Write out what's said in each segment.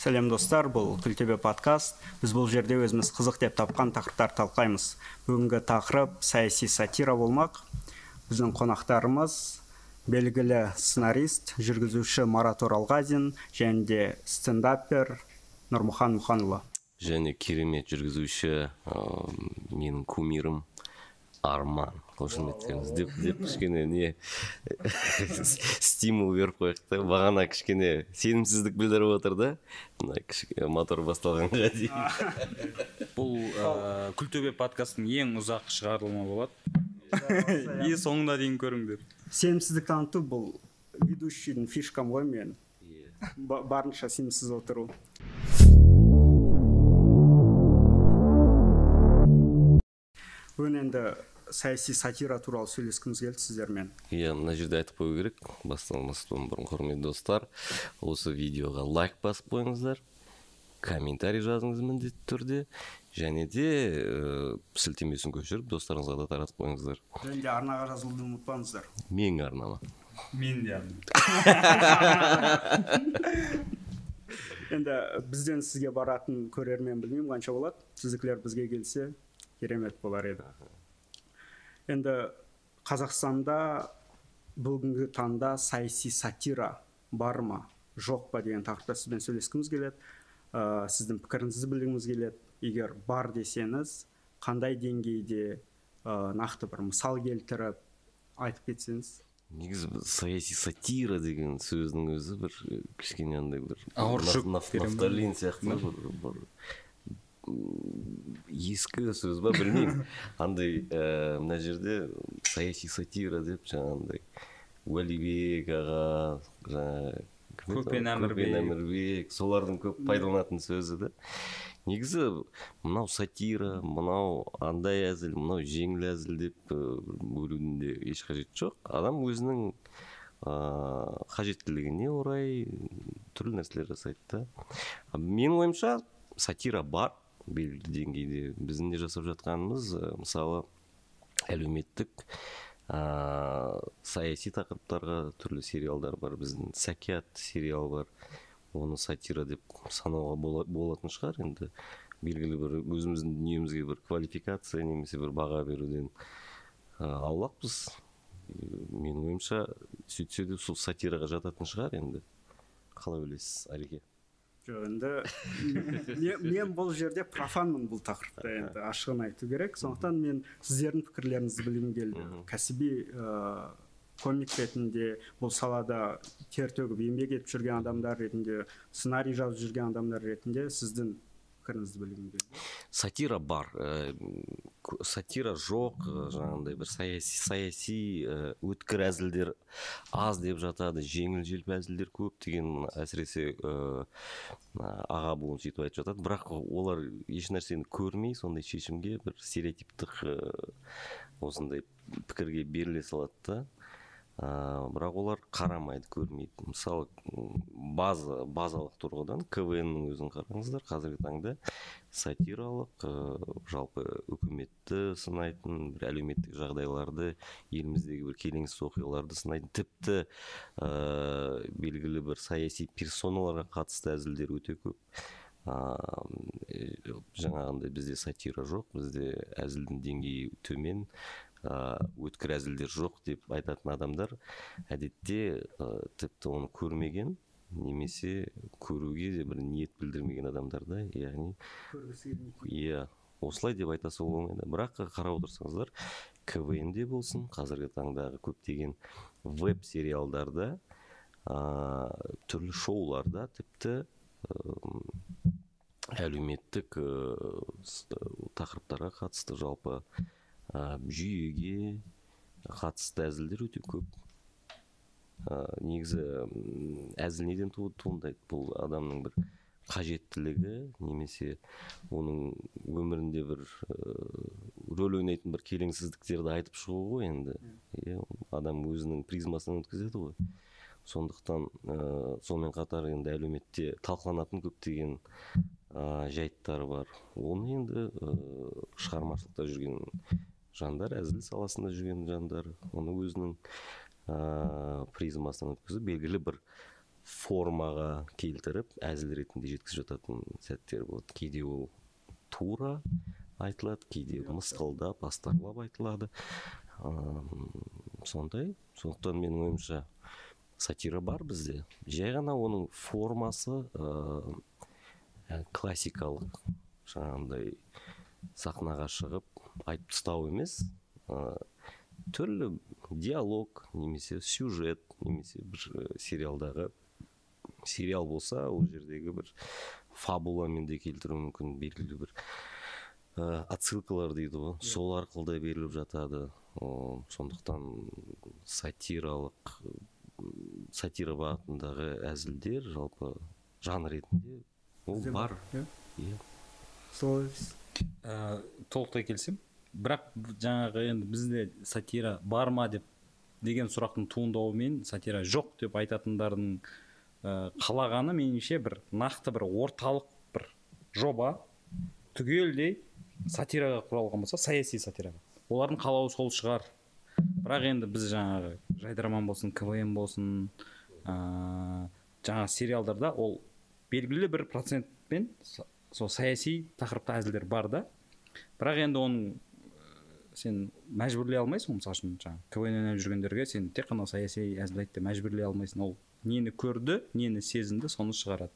сәлем достар бұл күлтөбе подкаст. Біз бұл жерде өзіміз қызық деп тапқан тақырыптарды талқылаймыз. Бүгінгі тақырып саяси сатира болмақ. Біздің қонақтарымыз белгілі сценарист жүргізуші марат оралғазин және де стендапер нұрмұхан мұханұлы. Және керемет жүргізуші ә, менің кумирім арман. Қошеметтеріңіз деп деп кішкене не стимул беріп қояйық та бағана кішкене сенімсіздік білдіріп отыр да. Мына мотор басталғанға дейін. Бұл ә, күлтөбе подкасттың ең ұзақ шығарылымы болады. И соңына дейін көріңдер. Сенімсіздік таныту бұл ведущийдің фишкам ғой мен барынша сенімсіз отыру. Бүгін енді саяси сатира туралы сөйлескіміз келді сіздермен. Иә мына жерде айтып қою керек басталмастан бұрын құрметті достар осы видеоға лайк басып қойыңыздар комментарий жазыңыз міндетті түрде және де ә, сілтемесін көшіріп достарыңызға да таратып қойыңыздар. Және де арнаға жазылуды ұмытпаңыздар. Менің арнама. Мен де енді бізден сізге баратын көрермен білмеймін қанша болады? Сіздікілер бізге келсе керемет болар еді. Енді қазақстанда бүгінгі таңда саяси сатира бар ма? Жоқ па деген тақырыпта сізбен сөйлескіміз келеді. Ә, сіздің пікіріңізді білгіміз келеді. Егер бар десеңіз қандай деңгейде ә, нақты бір мысал келтіріп айтып кетсеңіз? Негізі саяси сатира деген сөздің өзі бір кішкене андай бір ауыр жүк нафталин сияқты бір, бір ескі сөз ба білмеймін. Андай ә, мына жерде саяси сатира деп жаңағындай уәлибек аға жаңағы көпен әмірбек. Әмірбек солардың көп пайдаланатын сөзі да. Негізі мынау сатира мынау андай әзіл мынау жеңіл әзіл деп бөлудің де еш қажеті жоқ. Адам өзінің ыыы қажеттілігіне орай түрлі нәрселер жасайды да. Менің ойымша сатира бар. Белгілі деңгейде біздің де жасап жатқанымыз мысалы әлеуметтік ә, саяси тақырыптарға түрлі сериалдар бар біздің сәкят сериал бар. Оны сатира деп санауға болатын шығар. Енді белгілі бір өзіміздің дүниемізге бір квалификация немесе бір баға беруден ә, аулақпыз. Менің ойымша сөйтсе де сол сатираға жататын шығар енді. Қалай ойлайсыз әреке жоқ енді мен, бұл жерде профанмын бұл тақырыпта енді ашығын айту керек. Сондықтан мен сіздердің пікірлеріңізді білгім келді. Кәсіби ә, комик ретінде бұл салада тер төгіп еңбек етіп жүрген адамдар ретінде сценарий жазып жүрген адамдар ретінде сіздің пікіріңізді білгім сатира бар ә, сатира жоқ жаңағындай бір саяси саяси ә, өткір әзілдер аз деп жатады жеңіл желпі әзілдер көп деген әсіресе аға буын сөйтіп айтып жатады. Бірақ олар ешнәрсені көрмей сондай шешімге бір стереотиптік осындай пікірге беріле салады да. Ә, бірақ олар қарамайды көрмейді. Мысалы база базалық тұрғыдан квннің өзін қараңыздар. Қазіргі таңда сатиралық ә, жалпы үкіметті сынайтын бір әлеуметтік жағдайларды еліміздегі бір келеңсіз оқиғаларды сынайтын тіпті ә, белгілі бір саяси персоналарға қатысты әзілдер өте көп. Ә, жаңағындай бізде сатира жоқ бізде әзілдің деңгейі төмен. Өткір әзілдер жоқ деп айтатын адамдар әдетте ә, тіпті оны көрмеген немесе көруге де бір ниет білдірмеген адамдар да яғни иә осылай деп айта салуға болмайды бірақ қарап отырсаңыздар квн де болсын қазіргі таңдағы көптеген веб сериалдарда ә, түрлі шоуларда тіпті әлеуметтік тақырыптарға қатысты жалпы ә, жүйеге қатысты әзілдер өте көп. Ә, негізі әзіл неден туындайды бұл адамның бір қажеттілігі немесе оның өмірінде бір ә, рөл ойнайтын бір келеңсіздіктерді айтып шығу ғой енді. Иә адам өзінің призмасынан өткізеді ғой. Сондықтан ә, сонымен қатар енді әлеуметте талқыланатын көптеген ә, жайттар бар. Оны енді ә, шығармашылықта жүрген жандар әзіл саласында жүрген жандар оны өзінің ә, призмасынан өткізіп белгілі бір формаға келтіріп әзіл ретінде жеткізіп жататын сәттер болады. Кейде ол тура айтылады кейде мысқылдап астарлап айтылады. Ам, сондай. Сондықтан менің ойымша сатира бар бізде. Жай ғана оның формасы ә, классикалық жаңағындай сахнаға шығып айтып тастау емес ы, түрлі диалог немесе сюжет немесе бір сериалдағы сериал болса ол жердегі бір фабуламен де келтіруі мүмкін белгілі бір ә, отсылкалар дейді ғой. Сол арқылы да беріліп жатады. О, сондықтан сатиралық сатира бағытындағы әзілдер жалпы жанр ретінде ол бар. Иә? иә. Сол ә, толықтай келісемін. Бірақ жаңағы енді бізде сатира бар ма деп деген сұрақтың туындауымен сатира жоқ деп айтатындардың ә, қалағаны меніңше бір нақты бір орталық бір жоба. Түгелдей сатираға құралған болса саяси сатираға. Олардың қалауы сол шығар. Бірақ енді біз жаңағы жайдарман болсын квн болсын ә, жаңағы сериалдарда ол белгілі бір процентпен сол саяси тақырыпта әзілдер бар да. Бірақ енді оның ә, сен мәжбүрлей алмайсың мысалы үшін жаңағы квн ойнап жүргендерге сен тек қана саяси әзіл айт деп мәжбүрлей алмайсың. Ол нені көрді нені сезінді соны шығарады.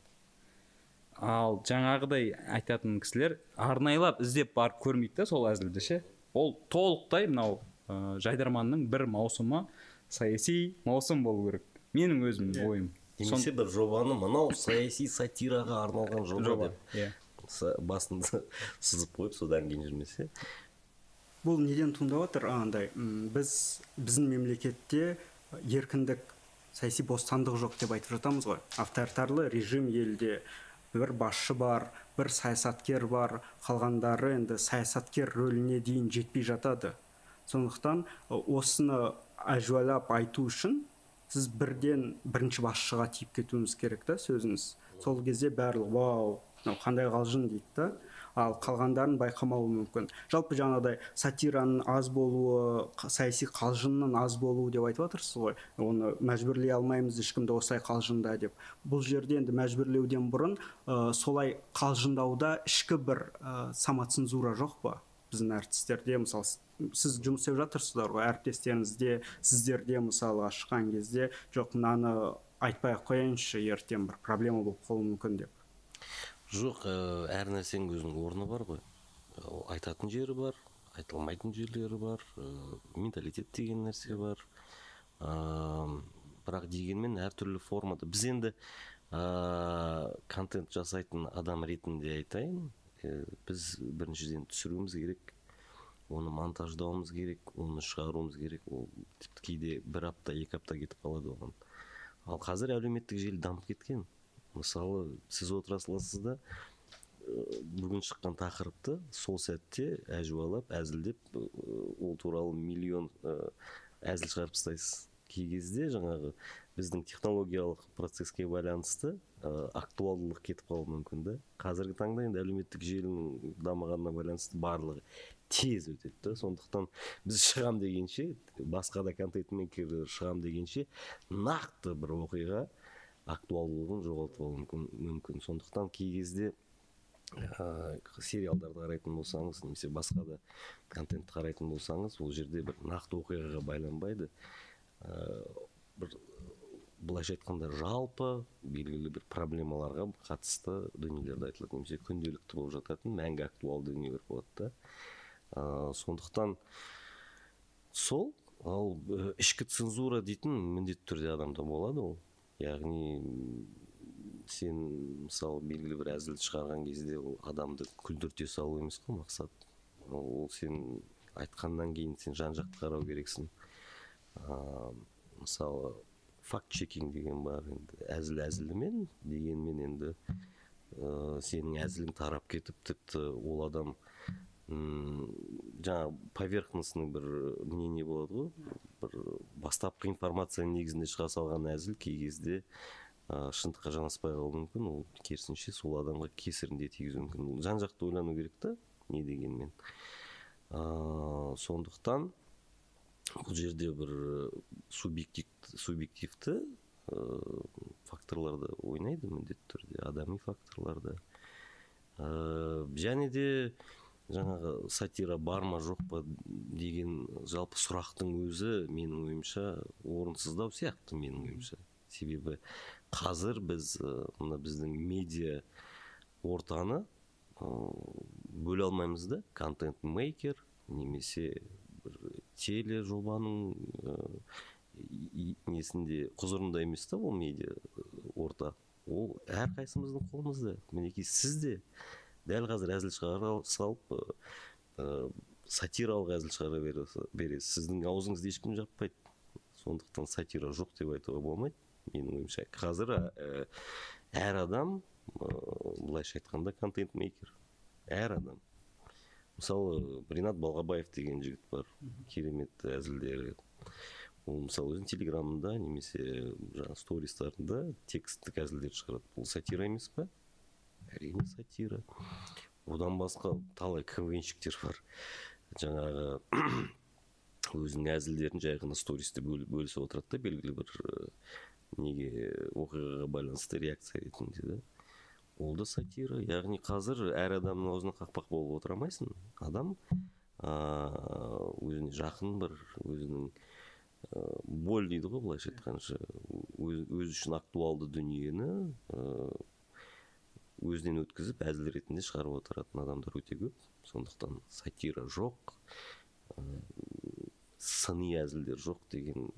Ал жаңағыдай айтатын кісілер арнайлап іздеп барып көрмейді да сол әзілді ше. Ол толықтай мынау ә, жайдарманның бір маусымы саяси маусым болу керек. Менің өзімнің ойым. Немесе бір жобаны мынау саяси сатираға арналған жоба, жоба деп. иә. Басында сызып қойып содан кейін жүрмесе. Бұл неден туындап отыр андай м, біз біздің мемлекетте еркіндік саяси бостандық жоқ деп айтып жатамыз ғой. Авторитарлы режим елде бір басшы бар бір саясаткер бар қалғандары енді саясаткер рөліне дейін жетпей жатады. Сондықтан осыны әжуалап айту үшін сіз бірден бірінші басшыға тиіп кетуіңіз керек та сөзіңіз. Сол кезде барлығы вау! Мынау қандай қалжың дейді да. Ал қалғандарын байқамауы мүмкін. Жалпы жаңағыдай сатираның аз болуы саяси қалжыңның аз болуы деп айтып отырсыз ғой. Оны мәжбүрлей алмаймыз ешкімді осылай қалжыңда деп. Бұл жерде енді мәжбүрлеуден бұрын ә, солай қалжыңдауда ішкі бір ә, самоцензура жоқ па біздің әртістерде? Мысалы сіз жұмыс істеп жатырсыздар ғой әріптестеріңізде сіздерде мысалға шыққан кезде жоқ мынаны айтпай ақ қояйыншы ертең бір проблема болып қалуы мүмкін деп. Жоқ ә, әр нәрсенің өзінің орны бар ғой. Айтатын жері бар айтылмайтын жерлері бар ә, менталитет деген нәрсе бар. Ә, бірақ дегенмен әртүрлі формада. Біз енді ә, контент жасайтын адам ретінде айтайын. Ә, біз біріншіден түсіруіміз керек оны монтаждауымыз керек оны шығаруымыз керек. Ол тіпті кейде бір апта екі апта кетіп қалады оған. Ал қазір әлеуметтік желі дамып кеткен. Мысалы сіз отыра саласыз да э, бүгін шыққан тақырыпты сол сәтте әжуалап әзілдеп э, ол туралы миллион э, әзіл шығарып тастайсыз. Кей кезде жаңағы біздің технологиялық процесске байланысты ә, актуалдылық кетіп қалуы мүмкін да. Қазіргі таңда енді әлеуметтік желінің дамығанына байланысты барлығы тез өтеді да. Сондықтан біз шығам дегенше басқа да контент мейкерлер шығам дегенше нақты бір оқиға актуалдылығын жоғалтып алуы мүмкін, мүмкін. Сондықтан кей кезде ә, сериалдарды қарайтын болсаңыз немесе басқа да контентті қарайтын болсаңыз ол жерде бір нақты оқиғаға байланбайды. Ә, бір былайша айтқанда жалпы белгілі бір проблемаларға қатысты дүниелерді айтылады. Немесе күнделікті болып жататын мәңгі актуалды дүниелер болады да. Ә, сондықтан сол ал ішкі цензура дейтін міндетті түрде адамда болады ол. Яғни сен мысалы белгілі бір әзіл шығарған кезде ол адамды күлдірте салу емес қой мақсат. Ол сен айтқаннан кейін сен жан жақты қарау керексің. Ә, мысалы факт чекинг деген бар енді. Әзіл әзілімен дегенмен енді ә, сенің әзілің тарап кетіп тіпті ол адам жаңағы поверхностный бір мнение болады ғой. Бір бастапқы информация негізінде шыға салған әзіл кей кезде ә, шындыққа жанаспай қалуы мүмкін. Ол керісінше сол адамға кесірін де тигізуі мүмкін. Жан жақты ойлану керек та не дегенмен. Ә, сондықтан бұл жерде бір субъектив, субъективті факторлар да ойнайды міндетті түрде адами факторлар да Э, және де жаңағы сатира бар ма жоқ па деген жалпы сұрақтың өзі менің ойымша орынсыздау сияқты менің ойымша. Себебі қазір біз мына біздің медиа ортаны бөле алмаймыз да. Контент мейкер немесе бір тележобаның и- несінде құзырында емес та ол медиа орта. Ол әрқайсымыздың қолымызда. Мінекей сіз де дәл қазір әзіл шығара салып э, сатиралық әзіл шығара бере- бересіз сіздің аузыңызды ешкім жаппайды. Сондықтан сатира жоқ деп айтуға болмайды менің ойымша. Қазір ә, әр адам ә, былайша айтқанда контент мейкер. Әр адам. Мысалы ринат балғабаев деген жігіт бар керемет әзілдері. Ол мысалы өзінің телеграмында немесе жаңағы стористарында тексттік әзілдер шығарады. Бұл сатира емес па әрине сатира. Одан басқа талай квнщиктер бар. Жаңағы өзінің әзілдерін жай ғана стористе бөл- бөлісіп отырады да белгілі бір неге оқиғаға байланысты реакция ретінде да. Ол да сатира. Яғни қазір әр адамның аузына қақпақ болып отыра алмайсың адам өзіне жақын бір өзінің ыыы боль дейді ғой былайша айтқанша өз, үшін актуалды дүниені ыыы өзінен өткізіп әзіл ретінде шығарып отыратын адамдар өте көп. Сондықтан сатира жоқ сыни әзілдер жоқ деген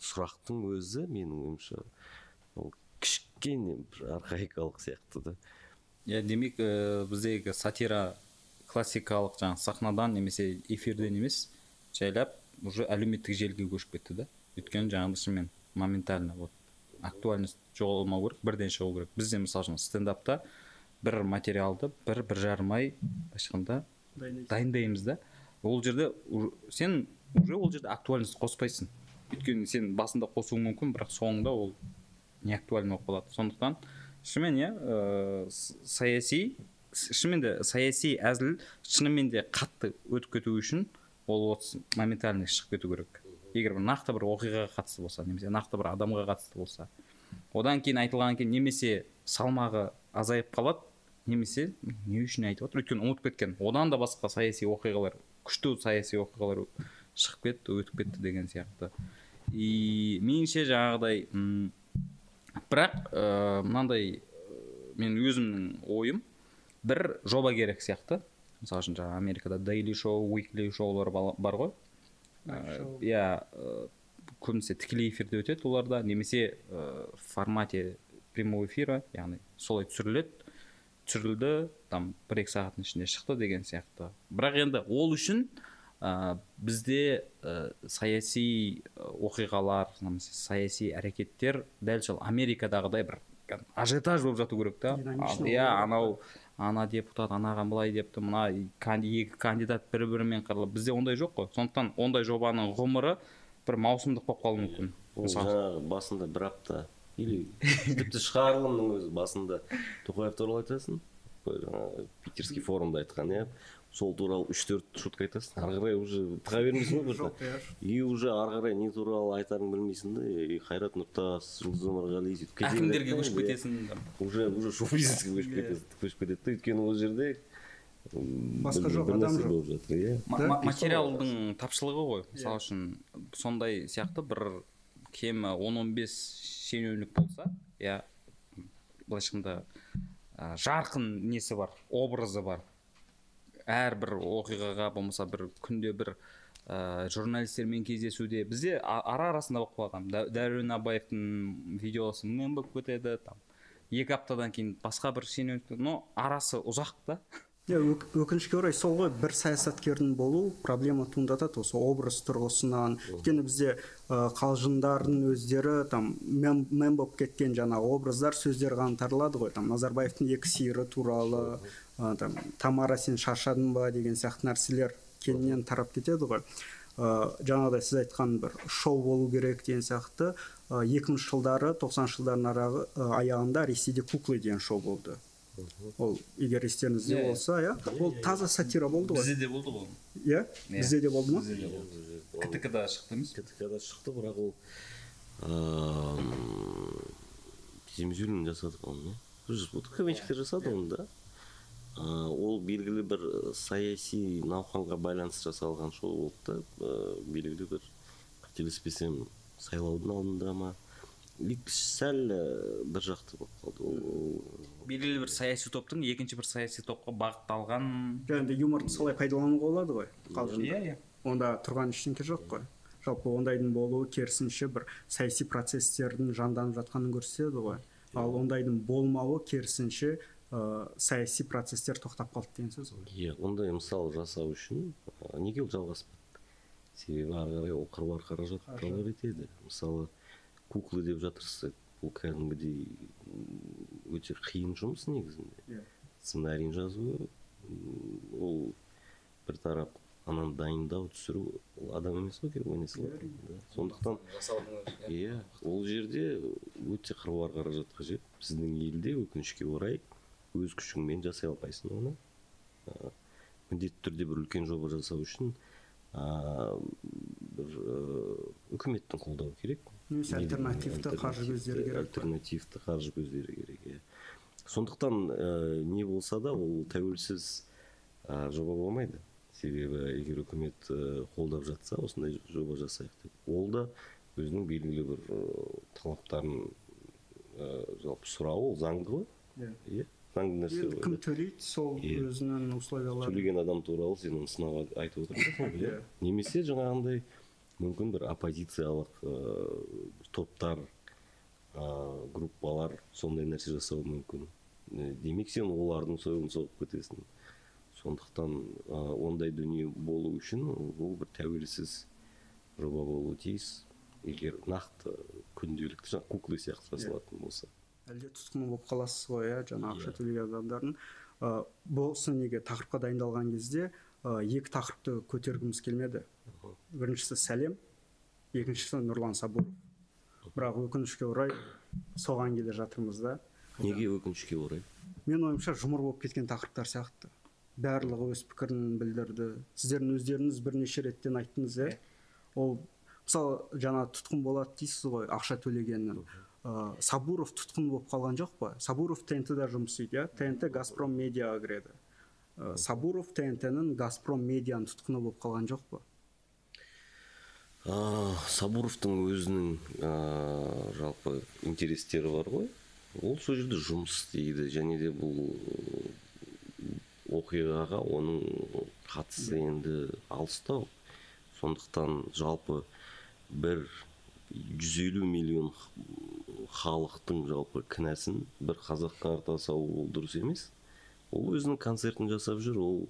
сұрақтың өзі менің ойымша ол кішкене бір архаикалық сияқты да. Иә демек ә, біздегі сатира классикалық жаңағы сахнадан немесе эфирден емес жайлап уже әлеуметтік желіге көшіп кетті да. Өйткені жаңағы шынымен моментально вот актуальность жоғалмау керек бірден шығу керек. Бізде мысалы үшін стендапта бір материалды бір бір жарым ай былайша айтқанда дайындаймыз. да. Ол жерде сен уже ол жерде актуальность қоспайсың. Өйткені сен басында қосуың мүмкін бірақ соңында ол не актуальный болып қалады. Сондықтан шынымен иә ә, саяси шынымен де саяси әзіл шынымен де қатты өтіп кету үшін ол вот моментально шығып кету керек. Егер бір нақты бір оқиғаға қатысты болса немесе нақты бір адамға қатысты болса одан кейін айтылғаннан кейін немесе салмағы азайып қалады немесе не үшін айтып отыр? Өйткені ұмытып кеткен. Одан да басқа саяси оқиғалар күшті саяси оқиғалар шығып кетті өтіп кетті деген сияқты. И меніңше жаңағыдай м, бірақ ә, мен өзімнің ойым бір жоба керек сияқты. Мысалы үшін жаңағы америкада дейли шоу уикли шоулар бар ғой. Иә көбінесе тікелей эфирде өтеді оларда немесе ә, в формате прямого эфира яғни солай түсіріледі. Түсірілді там бір екі сағаттың ішінде шықты деген сияқты. Бірақ енді ол үшін ә, бізде ә, саяси оқиғалар немесе саяси әрекеттер дәл сол америкадағыдай бір ажиотаж болып жату керек та. Иә анау ана депутат анаған былай депті мына екі кандидат бір бірімен қырылып бізде ондай жоқ қой. Сондықтан ондай жобаның ғұмыры бір маусымдық болып қалуы мүмкін. Ол жаңағы басында бір апта или тіпті шығарылымның өзі басында тоқаев туралы айтасың? Жаңағы питерский форумда айтқан иә? Сол туралы үш төрт шутка айтасың ары қарай уже тыға бермейсің ғой жоқ иә и уже ары қарай не туралы айтарыңды білмейсің да и қайрат нұртас жұлдыз омарғали сөйтіп кете әкімдерге көшіп иә. кетесің там. уже уже шоу бизнеске көшіп Иә. кетеді көшіп кетеді да өйткені ол жерде Басқа жоқ адам жоқ. болып жатыр иә материалдың тапшылығы ғой мысалы үшін сондай сияқты бір кемі 10-15 шенеунік болса иә былайша айтқанда жарқын несі бар образы бар әрбір оқиғаға болмаса бір күнде бір ә, журналистермен кездесуде бізде ара арасында болып қалған Дә- дәурен абаевтың видеосы мем болып кетеді там екі аптадан кейін басқа бір шенеунік но арасы ұзақ та. Иә өк- өкінішке орай сол ғой бір саясаткердің болу проблема туындатады осы образ тұрғысынан. Өйткені бізде ә, қалжыңдардың өздері там мем, мем болып кеткен жаңағы образдар сөздер ғана таралады ғой. Там назарбаевтың екі сиыры туралы ә, там тамара сен шаршадың ба? деген сияқты нәрселер кеңінен тарап кетеді ғой. Ә, жаңағыдай сіз айтқан бір шоу болу керек деген сияқты. Екі мыңыншы жылдары тоқсаныншы жылдардың арағы ә, аяғында ресейде куклы деген шоу болды. Ол егер естеріңізде Иә, иә. болса иә. Ол таза сатира болды ғой. Де болды ғой. Иә Иә. бізде де болды ма? ктк да шықты емес? Ктк да шықты бірақ ол темізөлім жасадық оны иә квнщиктер жасады оны да. Ол белгілі бір э, саяси науқанға байланысты жасалған шоу болды. Да э, белгілі бір қателеспесем сайлаудың алдында ма? Сәл э, бір жақты болып қалды ол. Белгілі бір саяси топтың екінші бір саяси топқа бағытталған жаңағыдай юморды солай пайдалануға болады ғой қалжыңды. Иә иә. Онда тұрған ештеңке жоқ қой. Жалпы ондайдың болуы керісінше бір саяси процестердің жанданып жатқанын көрсетеді ғой. Ал ондайдың болмауы керісінше ә, саяси процестер тоқтап қалды деген сөз ғой. Иә ондай мысал жасау үшін неге ол жалғаспады? Себебі ары қарай ол қыруар қаражат талап етеді. Мысалы куклы деп жатырсыз бұл кәдімгідей өте қиын жұмыс негізінде. Иә. Сценарийін жазу ол бір тарап ананы дайындау түсіру ол адам емес қой келіп ойнай салатын да. сондықтан иә. Ол жерде өте қыруар қаражат қажет біздің елде өкінішке орай өз күшіңмен жасай алмайсың оны. А, міндетті түрде бір үлкен жоба жасау үшін а, бір үкіметтің қолдауы керек. Немесе альтернативті қаржы көздері керек альтернативті қаржы көздері керек иә. Сондықтан ә, не болса да ол тәуелсіз ә, жоба болмайды. Себебі егер үкімет ә, қолдап жатса осындай жоба жасайық деп. Ол да өзінің белгілі бір ә, талаптарын ә, жалпы сұрауы ол заңды ғой иә. иә. Заңды нәрсе енді ғой кім төлейді сол өзінің условияларын сөйлеген адам туралы сен оны сынауға айтып отырсың иә. Немесе жаңағындай мүмкін бір оппозициялық ыыы, топтар ыыы, группалар сондай нәрсе жасауы мүмкін. Э, демек сен олардың сойылын соғып кетесің. Сондықтан ы, ондай дүние болу үшін ол бір тәуелсіз жоба болуы тиіс. Егер нақты күнделікті жаңағы куклы сияқты жасалатын болса. Әлде тұтқын болып қаласыз ғой иә жаңа ақша Иә. төлеген адамдардың. Ә, осы неге? тақырыпқа дайындалған кезде ә, екі тақырыпты көтергіміз келмеді. Біріншісі сәлем екіншісі нұрлан сабуров. Бірақ өкінішке орай соған келе жатырмыз да. Неге өкінішке орай? Менің ойымша жұмыр болып кеткен тақырыптар сияқты. Барлығы өз пікірін білдірді. Сіздердің өздеріңіз бірнеше реттен айттыңыз иә. Ол мысалы жаңа тұтқын болады дейсіз ғой ақша төлегеннің. Ә, сабуров тұтқын болып қалған жоқ па сабуров тнт да жұмыс істейді иә. Тнт газпром медиаға кіреді. Ә, сабуров тнт ның газпром медианың тұтқыны болып қалған жоқ па А, сабуровтың өзінің а, жалпы интерестері бар ғой. Ол сол жерде жұмыс істейді. Және де бұл оқиғаға оның қатысы енді алыстау. Сондықтан жалпы бір 150 миллион халықтың жалпы кінәсін бір қазаққа арта салу ол дұрыс емес. Ол өзінің концертін жасап жүр ол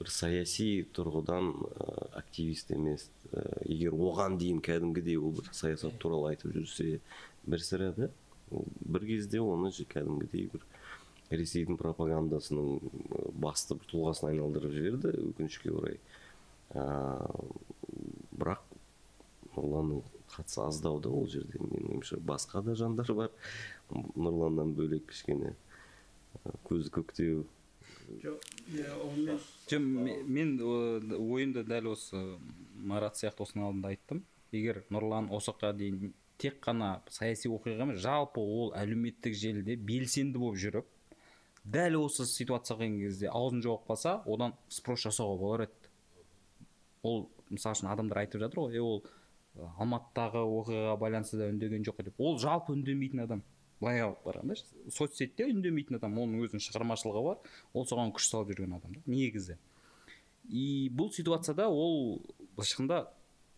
бір саяси тұрғыдан ә, активист емес Ә, егер оған дейін кәдімгідей ол бір саясат туралы айтып жүрсе бір сірә да бір кезде оны кәдімгідей бір ресейдің пропагандасының басты бір тұлғасына айналдырып жіберді өкінішке орай. Ә, бірақ нұрланның қатысы аздау да ол жерде менің ойымша басқа да жандар бар. Нұрланнан бөлек кішкене көзі көктеу. Жоқ мен ойымды дәл осы марат сияқты осының алдында айттым. Егер нұрлан осы дейін тек қана саяси оқиға емес жалпы ол әлеуметтік желіде белсенді болып жүріп дәл осы ситуацияға келген кезде аузын жауып қалса одан спрос жасауға болар еді. Ол мысалы үшін адамдар айтып жатыр ғой е ол алматыдағы оқиғаға байланысты да үндеген жоқ деп. Ол жалпы үндемейтін адам. Былай алып қарағанда соцсетте үндемейтін адам оның өзінің шығармашылығы бар. Ол соған күш салып жүрген адам да негізі. И бұл ситуацияда ол былайша айтқанда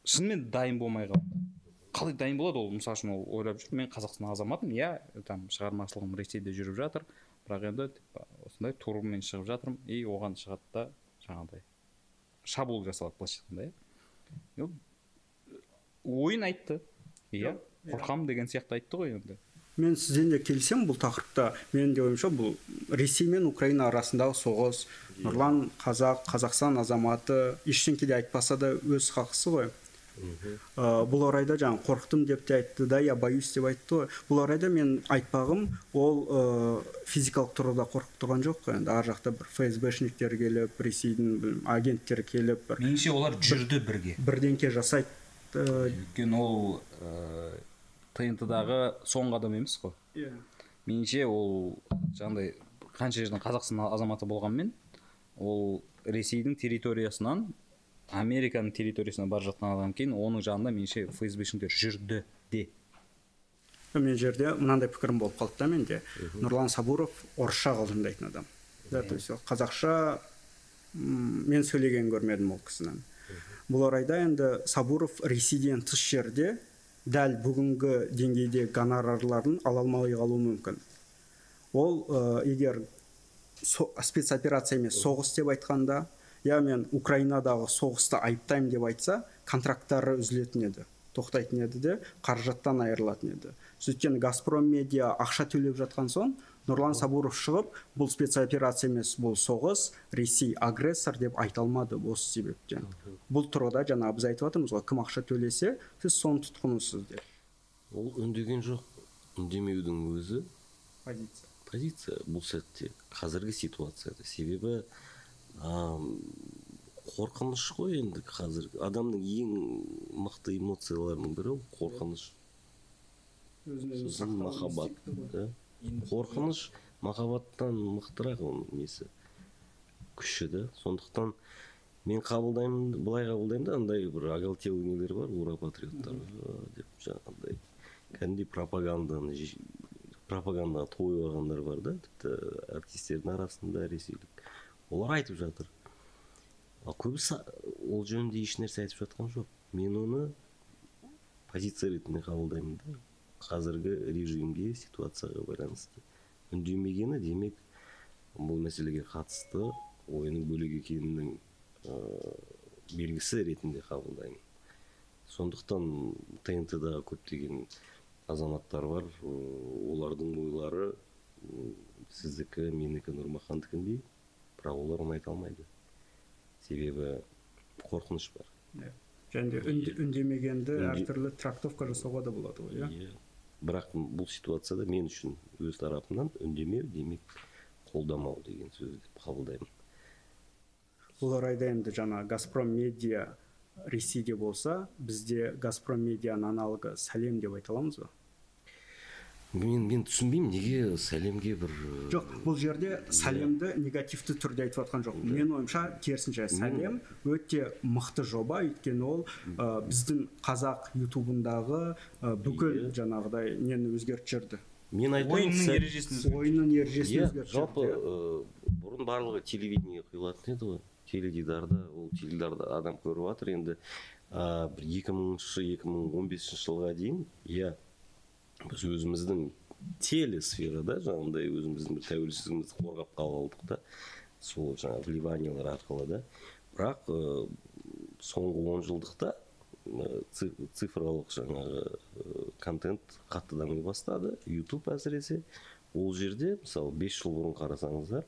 шынымен дайын болмай қалды. Қалай дайын болады ол? Мысалы үшін ол ойлап жүр мен қазақстан азаматымын иә там шығармашылығым ресейде жүріп жатыр бірақ енді типа, осындай турмен шығып жатырмын и оған шығады да жаңағыдай шабуыл жасалады былайша айтқанда иә. Ойын айтты иә. қорқамын деген сияқты айтты ғой енді. Мен сізден де келісемін бұл тақырыпта. Менің де ойымша бұл ресей мен украина арасындағы соғыс нұрлан қазақ қазақстан азаматы ештеңке де айтпаса да өз хақысы ғой. Ә, бұл орайда жаңа қорықтым деп те айтты да я боюсь деп айтты ғой. Бұл орайда мен айтпағым ол ә, физикалық тұрғыда қорқып тұрған жоқ қой. Енді ар жақта бір фсбшниктер келіп ресейдің агенттері келіп бір меніңше олар жүрді бірге. бірдеңке жасайды. Өйткені ол ә, тнт дағы соңғы адам емес қой. Иә. Меніңше ол жаңағыдай қанша жерден қазақстан азаматы болғанмен ол ресейдің территориясынан американың территориясына бара жатқан адам кейін оның жанында меніңше фсбшниктер жүрді де. Мен жерде мынандай пікірім болып қалды да менде. Нұрлан сабуров орысша қалжыңдайтын адам. Да то есть ол қазақша мен сөйлеген көрмедім ол кісінің. Бұл орайда енді сабуров ресейден тыс жерде дәл бүгінгі деңгейде гонорарларын ала алмай қалуы мүмкін. Ол ы, егер со- спецоперация емес соғыс деп айтқанда я мен украинадағы соғысты айыптаймын деп айтса контракттары үзілетін еді тоқтайтын еді де қаражаттан айырылатын еді. Сөйткені газпром медиа ақша төлеп жатқан соң нұрлан сабуров шығып бұл спецоперация емес бұл соғыс ресей агрессор деп айта алмады осы себептен бұл тұрғыда жаңа біз айтып жатырмыз ғой кім ақша төлесе сіз соның тұтқынысыз деп. Ол үндеген жоқ. Үндемеудің өзі позиция. позиция. Бұл сәтте қазіргі ситуацияда себебі қорқыныш қой енді қазір адамның ең мықты эмоцияларының бірі ол қорқыныш. Сосын махаббат да. Қорқыныш махаббаттан мықтырақ оның несі? Күші да. Сондықтан мен қабылдаймын былай қабылдаймын да андай бір оголтелый нелер бар ура патриоттар деп жаңағыдай кәдімгідей пропаганданы пропагандаға тойып алғандар бар да тіпті артистердің арасында ресейлік. Олар айтып жатыр. Ал көбісі ол жөнінде ешнәрсе айтып жатқан жоқ. Мен оны позиция ретінде қабылдаймын да. Қазіргі режимге ситуацияға байланысты. Үндемегені демек бұл мәселеге қатысты ойының бөлек екенінің ыыы, белгісі ретінде қабылдаймын. Сондықтан тнт да көптеген азаматтар бар. Олардың ойлары сіздікі менікі нұрмахандікіндей бірақ олар оны айта алмайды. Себебі қорқыныш бар. Иә. және де үнде- үндемегенді Үнде- әртүрлі трактовка жасауға да болады ғой иә? Иә. Бірақ бұл ситуацияда мен үшін өз тарапымнан үндемеу демек қолдамау деген сөз деп қабылдаймын. Бұл орайда енді жаңа газпром медиа ресейде болса бізде газпром медианың аналогы сәлем деп айта аламыз ба? Мен мен түсінбеймін неге сәлемге бір ы, жоқ бұл жерде сәлемді негативті түрде айтып жатқан жоқ менің ойымша керісінше сәлем өте мықты жоба. Өйткені ол ә, біздің қазақ ютубындағы ә, бүкіл жаңағыдай нені өзгертіп жіберді мен айтамын ойынның сәл- ережесін ойынның ережесін иә өзгертіп жалпы бұрын барлығы телевидение құйылатын еді ғой. Теледидарда ол теледидарда адам көріп жатыр енді. А, бір екі мыңыншы екі мың он бесінші жылға дейін иә біз өзіміздің телесферада жаңағыдай өзіміздің бір тәуелсіздігімізді қорғап қалдық та сол жаңағы вливаниялар арқылы да. Бірақ ы, соңғы он жылдықта ы, ци- цифрлық жаңағы контент қатты дами бастады ютуб әсіресе. Ол жерде мысалы бес жыл бұрын қарасаңыздар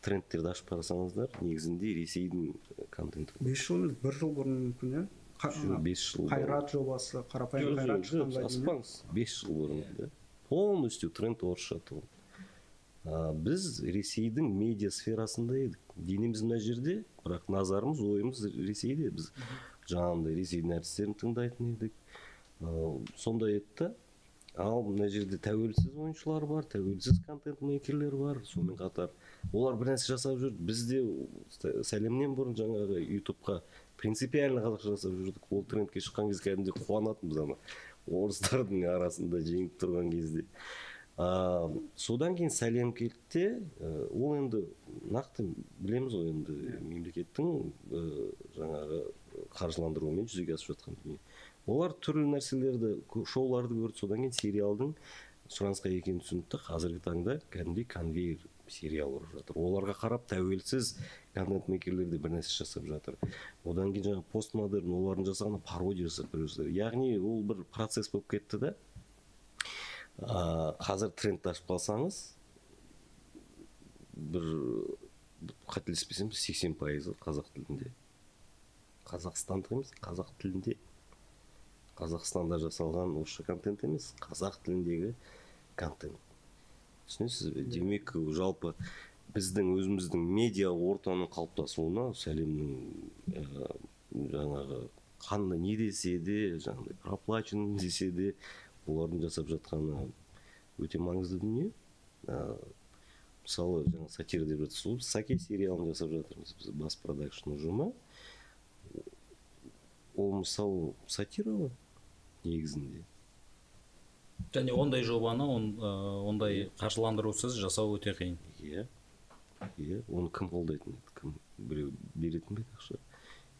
трендтерді ашып қарасаңыздар негізінде ресейдің контенті. Бес жыл емес бір жыл бұрын мүмкін иә? Қа- бес жыл бұрын. қайрат жобасы қарапайым қайрат шыққанға бес жыл бұрын да полностью тренд орысша тұғын а, біз ресейдің медиа сферасында едік денеміз мына жерде бірақ назарымыз ойымыз ресейде біз жаңағындай ресейдің әртістерін тыңдайтын едік а, сондай еді да ал мына жерде тәуелсіз ойыншылар бар тәуелсіз контент мейкерлер бар сонымен қатар олар бір нәрсе жасап жүр біз де сә- сәлемнен бұрын жаңағы ютубқа принципиально қазақша жасап жүрдік ол трендке шыққан кезде кәдімгідей қуанатынбыз ана орыстардың арасында жеңіп тұрған кезде. А, содан кейін сәлем келді де ә, ол енді нақты білеміз ғой енді мемлекеттің ә, жаңағы қаржыландыруымен жүзеге асып жатқан дүние. Олар түрлі нәрселерді шоуларды көрді. Содан кейін сериалдың сұранысқа екенін түсінді. Қазіргі таңда кәдімгідей конвейер сериал ұрып жатыр. Оларға қарап тәуелсіз контент мейкерлер де бір нәрсе жасап жатыр. Одан кейін жаңағы постмодерн олардың жасағаны пародия жасап бір яғни ол бір процесс болып кетті да. А, қазір трендті ашып қалсаңыз бір қателеспесем сексен пайызы қазақ тілінде. Қазақстандық емес қазақ тілінде. Қазақстанда жасалған орысша контент емес қазақ тіліндегі контент. Түсінесіз бе? Демек жалпы біздің өзіміздің медиа ортаның қалыптасуына сәлемнің ә, жаңағы қандай не десе де жаңағыдай проплаченный десе де олардың жасап жатқаны өте маңызды дүние. А, мысалы жаңа сатира деп жатырсыз ғой саке сериалын жасап жатырмыз біз бас продакшн ұжымы ол мысалы сатира ғой негізінде. Және ондай жобаны он, ә, ондай қаржыландырусыз жасау өте қиын. Иә. Иә оны кім қолдайтын еді? Кім біреу беретін бе еді ақша?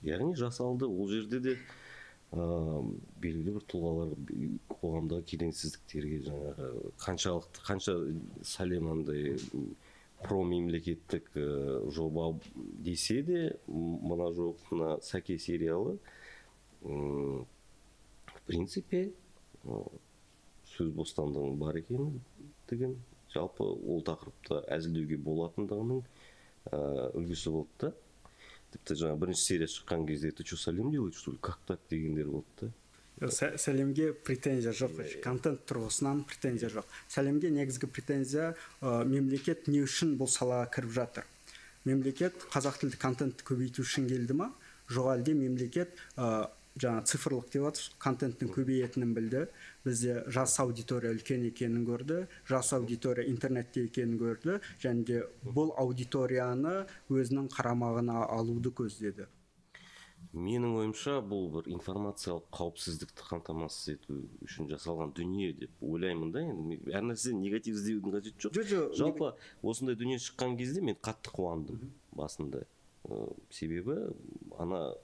Яғни жасалды. Ол жерде де ыыы белгілі бір тұлғалар қоғамдағы келеңсіздіктерге жаңағы қаншалықты қанша сәлем андай промемлекеттік ыыы жоба десе де мына жоқ мына сәке сериалы в принципе сөз бостандығының бар екендігін жалпы ол тақырыпта әзілдеуге болатындығының ыыы үлгісі болды да. Тіпті жаңа бірінші серия шыққан кезде ты что сәлем делаешь что ли? Как так дегендер болды да. Сә- сәлемге претензия жоқ. Контент тұрғысынан претензия жоқ. Сәлемге негізгі претензия ә, мемлекет не үшін бұл салаға кіріп жатыр? Мемлекет қазақ тілді контентті көбейту үшін келді ма? Жоқ әлде мемлекет ә, жаңа цифрлық деп жатырмыз контенттің көбейетінін білді? Бізде жас аудитория үлкен екенін көрді жас аудитория интернетте екенін көрді және де бұл аудиторияны өзінің қарамағына алуды көздеді. Менің ойымша бұл бір информациялық қауіпсіздікті қамтамасыз ету үшін жасалған дүние деп ойлаймын да енді. Әр нәрседен негатив іздеудің қажеті жоқ. Жо- жо- жалпы осындай дүние шыққан кезде мен қатты қуандым басында. Себебі ана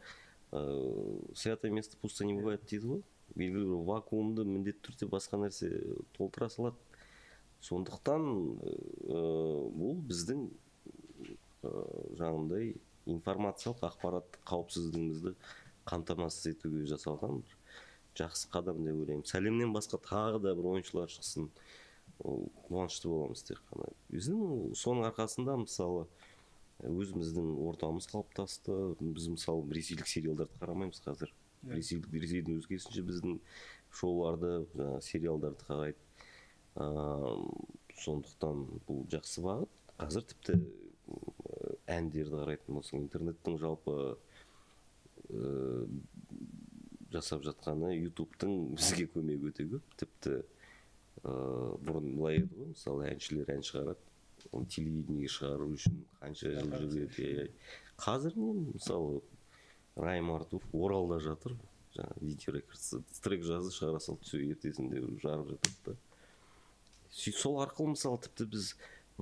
ыыы святое место пусто не бывает дейді ғой. Белгілі бір вакуумды міндетті түрде басқа нәрсе толтыра салады. Сондықтан ыыы бұл біздің ыыы жаңағындай информациялық ақпараттық қауіпсіздігімізді қамтамасыз етуге жасалған бір жақсы қадам деп ойлаймын. Сәлемнен басқа тағы да бір ойыншылар шықсын. Ол қуанышты боламыз тек қана. Біздің соның арқасында мысалы өзіміздің ортамыз қалыптасты. Біз мысалы ресейлік сериалдарды қарамаймыз қазір. Ресейлік ресейдің өзі керісінше біздің шоуларды жаңағы сериалдарды қарайды ыыы сондықтан бұл жақсы бағыт. Қазір тіпті әндерді қарайтын болсаң интернеттің жалпы ыыы жасап жатқаны ютубтың бізге көмегі өте көп. Тіпті ыыы бұрын былай еді ғой мысалы әншілер ән шығарады оны телевидениеге шығару үшін қанша жыл жүреді иә. қазір не мысалы райм артур оралда жатыр. Жаңағы видео трек жазды шығара салды все ертесінде жарып жатады да. Сөйтіп сол арқылы мысалы тіпті біз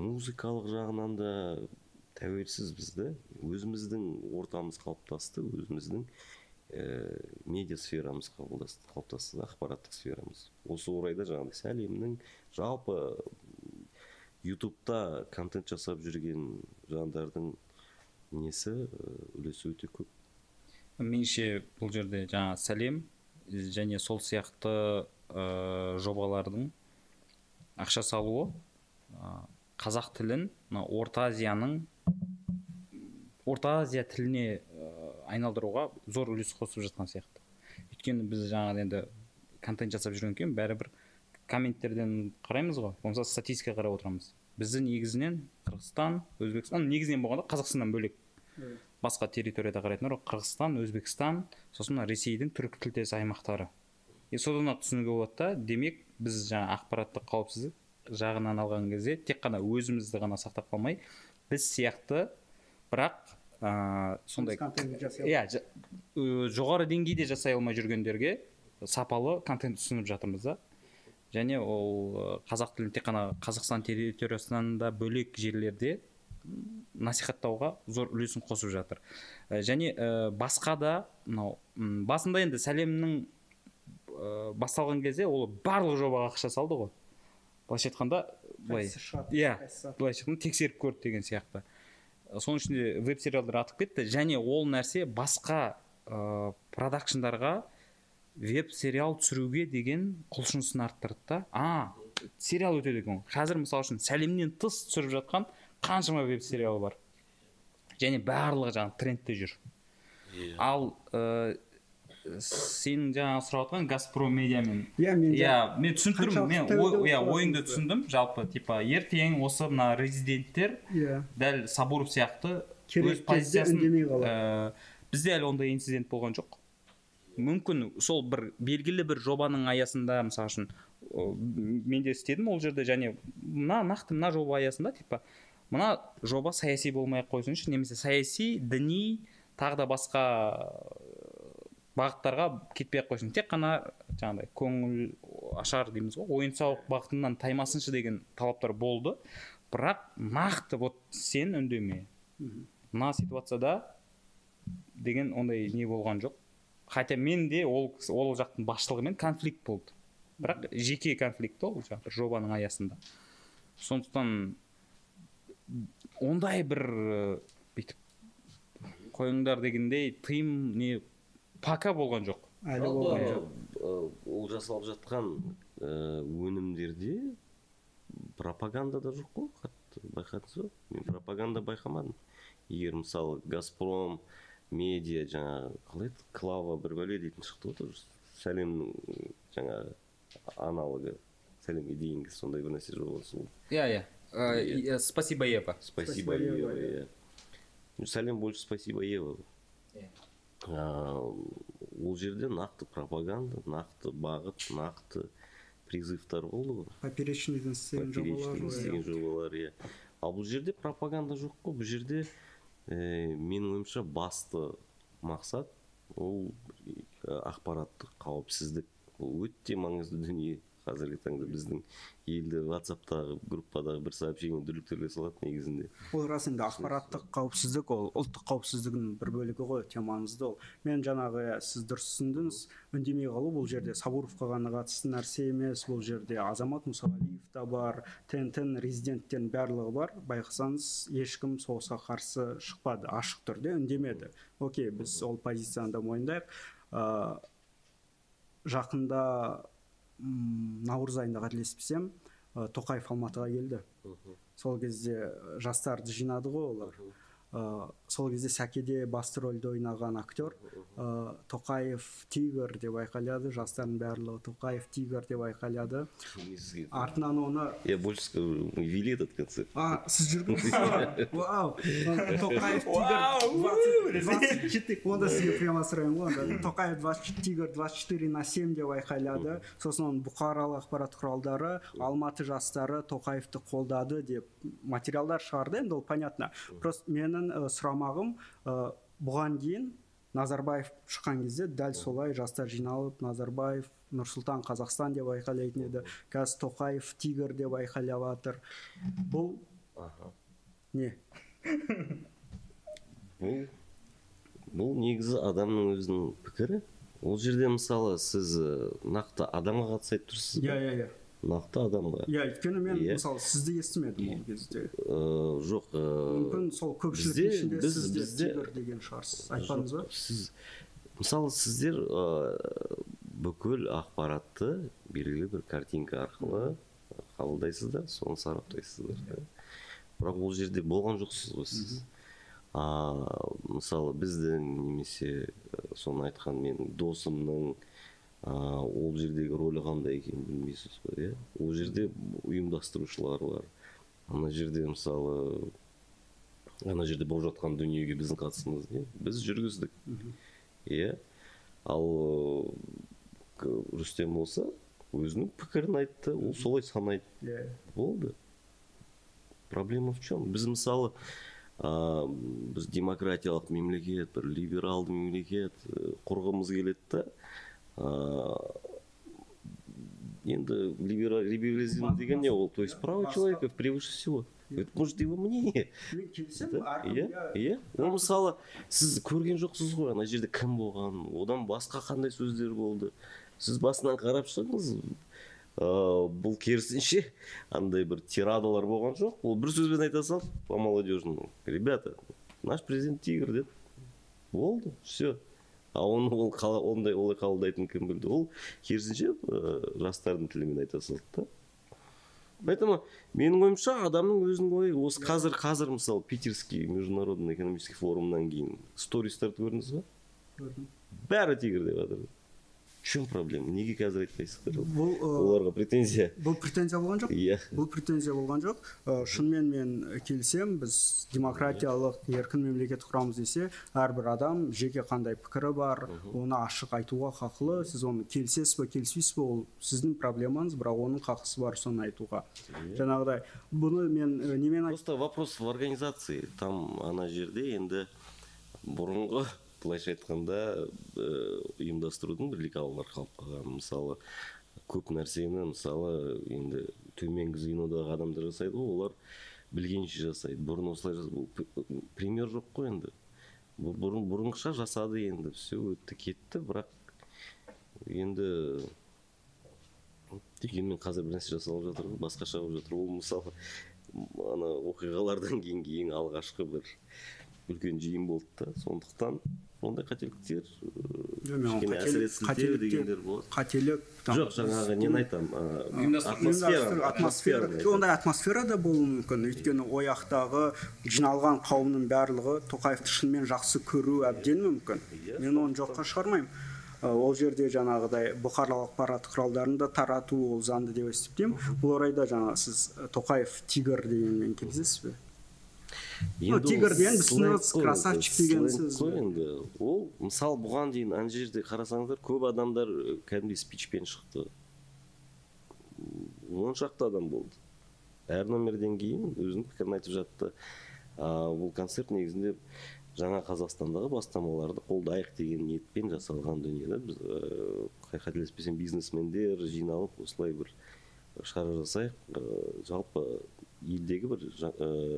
музыкалық жағынан да тәуелсізбіз да өзіміздің ортамыз қалыптасты өзіміздің ііі медиа сферамыз қалыптасты ақпараттық сферамыз. Осы орайда жаңағыдай сәлемнің жалпы ютубта контент жасап жүрген жандардың несі і, үлесі өте көп. Меніңше бұл жерде жаңа сәлем және сол сияқты ә, жобалардың ақша салуы ә, қазақ тілін мына орта азияның орта азия тіліне айналдыруға зор үлес қосып жатқан сияқты. Өйткені біз жаңағы енді контент жасап жүргеннен кейін бәрібір комменттерден қараймыз ғой. Болмаса статистика қарап отырамыз. Бізді негізінен қырғызстан өзбекстан негізінен болғанда қазақстаннан бөлек. Басқа территорияда қарайтындар ғой қырғызстан өзбекстан сосын мына ресейдің түркі тілдес аймақтары. И содан ақ түсінуге болады да демек біз жаңа ақпараттық қауіпсіздік жағынан алған кезде тек қана өзімізді ғана сақтап қалмай біз сияқты бірақ ыыы сондай иә жоғары деңгейде жасай алмай жүргендерге сапалы контент ұсынып жатырмыз да. Және ол қазақ тілін тек қана қазақстан территориясынан да бөлек жерлерде насихаттауға зор үлесін қосып жатыр. Ә, және ә, басқа да мынау басында енді сәлемнің ә, басталған кезде ол барлық жобаға ақша салды ғой. Былайша айтқанда былай иә былайша айтқанда тексеріп көрді деген сияқты. Соның ішінде веб сериалдар атып кетті және ол нәрсе басқа ыыы продакшндарға веб сериал түсіруге деген құлшынысын арттырды да. А сериал өтеді екен ғой. Қазір мысалы үшін сәлемнен тыс түсіріп жатқан қаншама веб сериал бар. Және барлығы жаңағы трендте жүр. Ал ыыы сенің жаңағы сұрап отқан газпром медиамен иә мен иә мен түсініп тұрмын мен иә ойыңды түсіндім. жалпы типа ертең осы мына резиденттер иә. дәл сабуров сияқты Керек өз позициясын ә, бізде әлі ондай инцидент болған жоқ. Мүмкін сол бір белгілі бір жобаның аясында мысалы үшін мен де істедім ол жерде және мына нақты мына жоба аясында типа мына жоба саяси болмай ақ қойсыншы немесе саяси діни тағы да басқа э, бағыттарға кетпей ақ қойсын. Тек қана жаңағыдай көңіл ашар дейміз ғой. Ойын сауық бағытынан таймасыншы деген талаптар болды. Бірақ нақты вот сен үндеме мына ситуацияда деген ондай не болған жоқ. Хотя менде ол ол жақтың басшылығымен конфликт болды. Бірақ жеке конфликт ол жаңағы жобаның аясында. Сондықтан ондай бір бүйтіп қойыңдар дегендей тыйым не пока болған жоқ. Әлі болған жоқ. ол жасалып жатқан өнімдерде пропаганда да жоқ қой қатты байқадыңыз ба? Мен пропаганда байқамадым. Егер мысалы газпром медиа жаңағы қалай еді? Клава бір бәле дейтін шықты ғой тоже. Сәлемнің жаңағы аналогы сәлемге дейінгі сондай бір нәрсе жобасы болды иә иә. Спасибо ева. Спасибо Спасибо, Ева, ева сәлем больше спасибо ева. А, ол жерде нақты пропаганда нақты бағыт нақты призывтар болды ғой поперечныйден істеген жобалар істеген иә ал бұл жерде пропаганда жоқ қой бұл жерде ә, менің ойымша басты мақсат ол ақпараттық қауіпсіздік. Ол өте маңызды дүние. Қазіргі таңда біздің елді ватсаптағы группадағы бір сообщение дүрліктіре салады негізінде. Ол рас енді ақпараттық қауіпсіздік ол ұлттық қауіпсіздігінің бір бөлігі ғой өте маңызды ол. Мен жаңағы иә, сіз дұрыс түсіндіңіз. Үндемей қалу бұл жерде сабуровқа ғана қатысты нәрсе емес бұл жерде азамат мұсағалиев та бар тнт резиденттердің барлығы бар. Байқасаңыз ешкім соғысқа қарсы шықпады ашық түрде үндемеді. Окей біз ол позицияны да мойындайық. Ә, жақында наурыз айында қателеспесем ә, тоқаев алматыға келді. Сол кезде жастарды жинады ғой олар. Сол кезде сәкеде басты рөлді ойнаған актер ә, тоқаев тигр деп айқайлады. Жастардың барлығы тоқаев тигр деп айқайлады. Артынан оны я больше скажу мы вели этот концерт. А сіз ба? вау! Тоқаев тигр двадцать четыре онда сізге прямо сұраймын ғой онда тоқаев двадцать тигр двадцать четыре на семь деп айқайлады. Сосын оның бұқаралық ақпарат құралдары алматы жастары тоқаевты қолдады деп материалдар шығарды. Енді ол понятно. Просто менің ә, сұрамағым ә, бұған дейін назарбаев шыққан кезде дәл солай жастар жиналып назарбаев нұрсұлтан қазақстан деп айқайлайтын еді қазір тоқаев тигр деп айқайлап жатыр бұл не? Бұл бұл негізі адамның өзінің пікірі. Ол жерде мысалы сіз нақты адамға қатысты айтып тұрсыз иә иә иә. Нақты адамға. Иә өйткені мен мысалы сізді естімедім ол кезде. Ә, жоқ ә, мүмкін сол көпшіліктің ішінде біз- сіз де тигр деген шығарсыз. айтпадыңыз ба? сіз мысалы сіздер ә, бүкіл ақпаратты белгілі бір картинка арқылы қабылдайсыздар соны сараптайсыздар да. бірақ ол жерде болған жоқсыз ғой сіз. А мысалы біздің немесе соны айтқан менің досымның ол жердегі рөлі қандай екенін білмейсіз ғой иә? Ол жерде ұйымдастырушылар бар. Ана жерде мысалы ана жерде болып жатқан дүниеге біздің қатысымыз не? Біз жүргіздік. Иә? Ал рүстем болса өзінің пікірін айтты ол солай санайды. Иә. Болды. Проблема в чем біз мысалы ә, біз демократиялық мемлекет бір либералды мемлекет құрғымыз келеді да енді либера- либерализм деген не ол то есть право человека превыше всего. Это может его мнение? Мен келісемін иә иә иә ол мысалы сіз көрген жоқсыз ғой ана жерде кім болған? Одан басқа қандай сөздер болды? Сіз басынан қарап шығыңыз. Ыыы бұл керісінше андай бір тирадалар болған жоқ. Ол бір сөзбен айта салды по молодежному ребята наш президент тигр деді болды все а оны ол қала- ондай олай қабылдайтынын кім білді ол керісінше ыыы жастардың тілімен айта салды да. Поэтому менің ойымша адамның өзінің ойы осы қазір қазір мысалы питерский международный экономический форумнан кейін стористарды көрдіңіз ба? Көрдім. бәрі тигр деп жатыр чем проблема? Неге қазір айтпайсыздар бұл оларға претензия. бұл претензия болған жоқ иә бұл претензия болған жоқ Э, шынымен мен келісемін біз демократиялық еркін мемлекет құрамыз десе әрбір адам жеке қандай пікірі бар оны ашық айтуға хақылы сіз оны келісесіз ба келіспейсіз ба ол сіздің проблемаңыз бірақ оның хақысы бар соны айтуға. Жаңағыдай бұны мен э, немен просто вопрос в организации. Там ана жерде енді бұрынғы былайша айтқанда ә, ұйымдастырудың бір лекалалары қалып қалған. Мысалы көп нәрсені мысалы енді төменгі звенодағы адамдар жасайды ғой олар білгенше жасайды. Бұрын осылай пример жоқ қой енді. Бұрын бұрынғыша жасады енді все өтті кетті бірақ енді дегенмен қазір бір нәрсе жасалып жатыр ғой басқаша болып жатыр. Ол мысалы ана оқиғалардан кейінгі ең алғашқы бір үлкен жиын болды да. Сондықтан ондай қателіктер кішкене әсіре дегендер болады қателік жоқ жаңағы нені айтамын атмосфера ондай атмосфера да болуы мүмкін өйткені о жақтағы жиналған қауымның барлығы тоқаевты шынымен жақсы көру әбден мүмкін мен оны жоққа шығармаймын Ы, ол жерде жаңағыдай бұқаралық ақпарат құралдарын да тарату ол заңды деп есептеймін бұл орайда жаңағы сіз тоқаев тигр дегенмен келісесіз бе енді тигр деген түсінеміз, қой, красавчик деген сөз. қой енді. Ол мысалы бұған дейін ана жерде қарасаңыздар көп адамдар ы, кәдімгідей спичпен шықты. Он шақты адам болды. Әр номерден кейін өзінің пікірін айтып жатты. А, бұл концерт негізінде жаңа қазақстандағы бастамаларды қолдайық деген ниетпен жасалған дүние да біз ыыы, қай- қателеспесем бизнесмендер жиналып осылай бір шара жасайық. Жалпы елдегі бір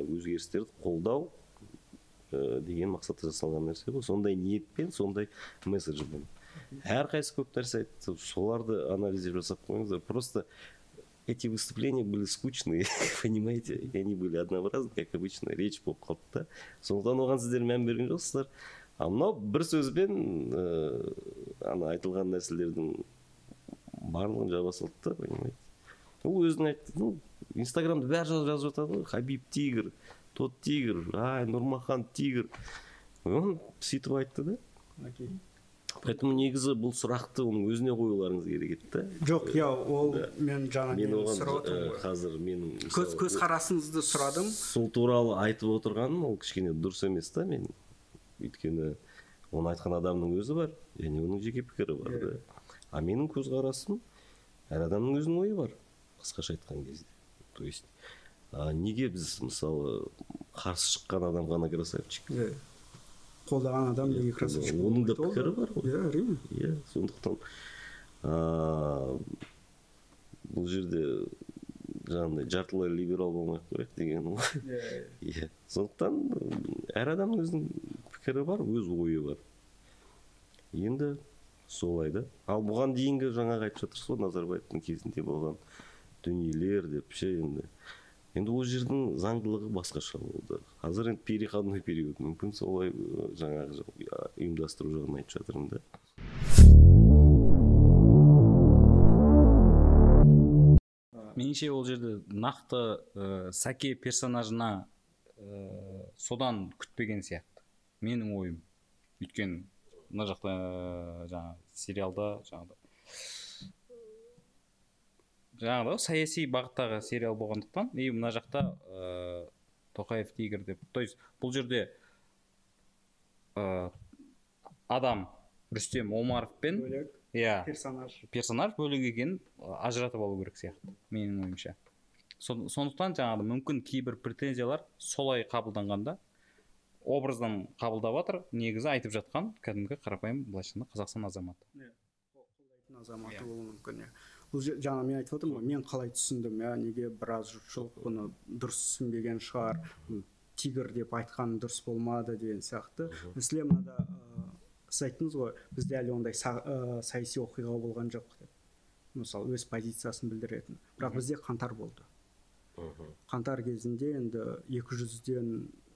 өзгерістерді қолдау деген мақсатта жасалған нәрсе ғой сондай ниетпен сондай месседжбен. Әрқайсысы көп нәрсе айтты. Соларды анализдеп жасап қойыңыздар. Просто эти выступления были скучные понимаете? И они были однообразны как обычно речь болып қалды да? Сондықтан оған сіздер мән берген жоқсыздар а мынау бір сөзбен ыыы ана айтылған нәрселердің барлығын жаба салды да понимаете? Ол өзінің айтты ну инстаграмда бәрі жазып жазып жатады ғой. Хабиб тигр тот тигр ай нұрмахан тигр. Он сөйтіп айтты да. Поэтому негізі бұл сұрақты оның өзіне қоюларыңыз керек еді да. Жоқ иә ол мен жаңа мен оған ғой. қазір менің көз көзқарасыңызды сұрадым. Сол туралы айтып отырғаным ол кішкене дұрыс емес та мен. Өйткені оны айтқан адамның өзі бар және оның жеке пікірі бар да. А менің көзқарасым әр адамның өзінің ойы бар қысқаша айтқан кезде. То есть а, неге біз мысалы қарсы шыққан адамға ғана красавчик Иә. қолдаған адам неге красавчик оның да пікірі бар ғой. Иә әрине. Иә сондықтан бұл жерде жаңағыдай жартылай либерал болмай ақ қояйық деген ғой иә сондықтан м, әр адамның өзінің пікірі бар өз ойы бар. Енді солай да. Ал бұған дейінгі жаңағы айтып жатырсыз ғой назарбаевтың кезінде болған дүниелер деп ше енді. Енді ол жердің заңдылығы басқаша болды. Қазір енді переходной период. Мүмкін солай жаңағы ұйымдастыру жағын айтып жатырмын да. Меніңше ол жерде нақты ә, сәке персонажына ә, содан күтпеген сияқты. Менің ойым. Өйткені мына жақта ә, жаңағы сериалда жаңағыдай. Жаңағыдай ғой, саяси бағыттағы сериал болғандықтан и мына жақта ә, тоқаев тигр деп. То есть бұл жерде ә, адам рүстем омаровпен бөлек иә персонаж. персонаж бөлек екенін а, ажыратып алу керек сияқты менің ойымша. Со- сондықтан жаңағы мүмкін кейбір претензиялар солай қабылданғанда образдан қабылдап жатыр негізі айтып жатқан кәдімгі қарапайым былайша айтқанда қазақстан азаматы. Қолдайтын азаматы Иә. болуы мүмкін иә. Бұл жаңа мен айтып отырмын ғой мен қалай түсіндім иә неге біраз жұртшылық бұны дұрыс түсінбеген шығар тигр деп айтқан дұрыс болмады деген сияқты. Мәселе мынада сіз айттыңыз ғой бізде әлі ондай са- саяси оқиға болған жоқ деп. Мысалы өз позициясын білдіретін. Бірақ бізде қаңтар болды. Қаңтар кезінде енді 200-ден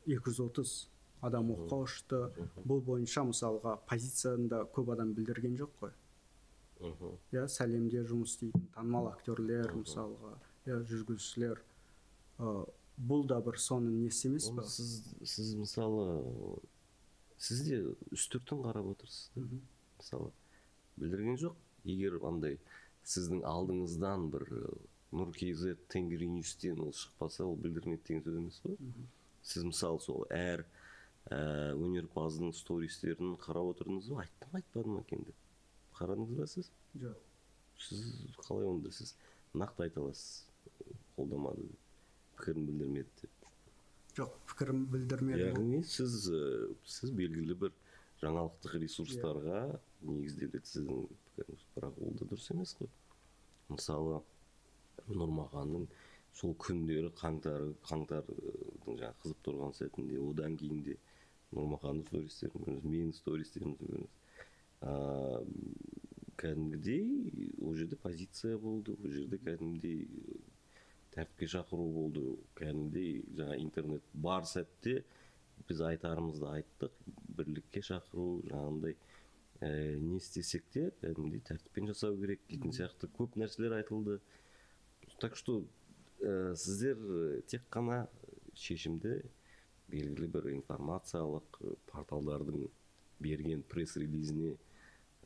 230 адам оққа ұшты. Бұл бойынша мысалға позицияны көп адам білдірген жоқ қой. Мхм. иә сәлемде жұмыс істейтін танымал актерлер мысалға иә жүргізушілер. Ы, бұл да бір соның несі емес па сіз сіз мысалы сіз де үстіртін қарап отырсыз да? Мысалы білдірген жоқ егер андай сіздің алдыңыздан бір нұр kz тенгринюстен ол шықпаса ол білдірмейді деген сөз емес қой? Сіз мысалы сол әр ә, өнерпаздың стористерін қарап отырдыңыз ба? Айттым айтпадым ма екен деп? Қарадыңыз ба сіз? Жоқ. Сіз қалай онда? Сіз нақты айта аласыз қолдамады деп пікірін білдірмеді деп. Жоқ пікірім білдірмедім яғни сіз ә, сіз белгілі бір жаңалықтық ресурстарға негізделеді сіздің пікіріңіз. Бірақ ол да дұрыс емес қой. Мысалы нұрмаханның сол күндері қаңтар қаңтардың жаңағы қызып тұрған сәтінде одан кейін де нұрмаханның стористерін көріңіз менің стористерімді көріңіз. Ыыы кәдімгідей ол жерде позиция болды ол жерде кәдімгідей э, тәртіпке шақыру болды. Кәдімгідей жаңа интернет бар сәтте біз айтарымызды айттық. Бірлікке шақыру жаңағындай ә, не істесек те кәдімгідей тәртіппен жасау керек дейтін сияқты көп нәрселер айтылды. Так что ә, сіздер тек қана шешімді белгілі бір информациялық порталдардың берген пресс релизіне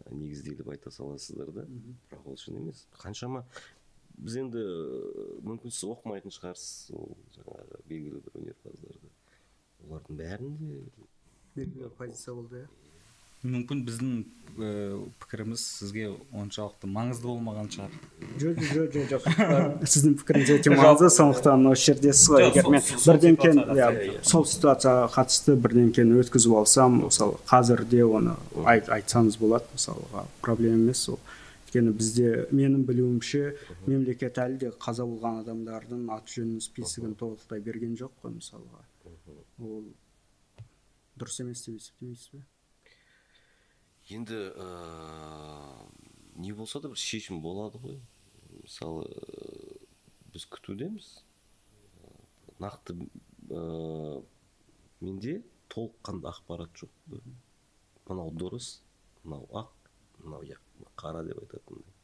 ә, негізделіп айта саласыздар да. Бірақ ол шын емес. Қаншама біз енді мүмкін сіз оқымайтын шығарсыз ол жаңағы белгілі бір өнерпаздарды олардың бәрінде белгілі позиция болды иә. Мүмкін біздің ә, пікіріміз сізге оншалықты маңызды болмаған шығар. Жоқ жоқ жоқ жоқ сіздің пікіріңіз өте маңызды сондықтан осы жердесіз ғой егер сол- мен ситуацияға, иә сол ситуацияға қатысты бірдеңкені өткізіп алсам мысалы қазір де оны айт, айтсаңыз болады мысалға проблема емес ол. Өйткені бізде менің білуімше мемлекет әлі де қаза болған адамдардың аты жөнін списогін толықтай берген жоқ қой мысалға. Ол дұрыс емес деп есептемейсіз бе? Енді ыыы, не болса да бір шешім болады ғой. Мысалы ыыы, біз күтудеміз. Э, нақты ыыы, менде толыққанды ақпарат жоқ. Мынау дұрыс мынау ақ мынау қара деп айтатындай.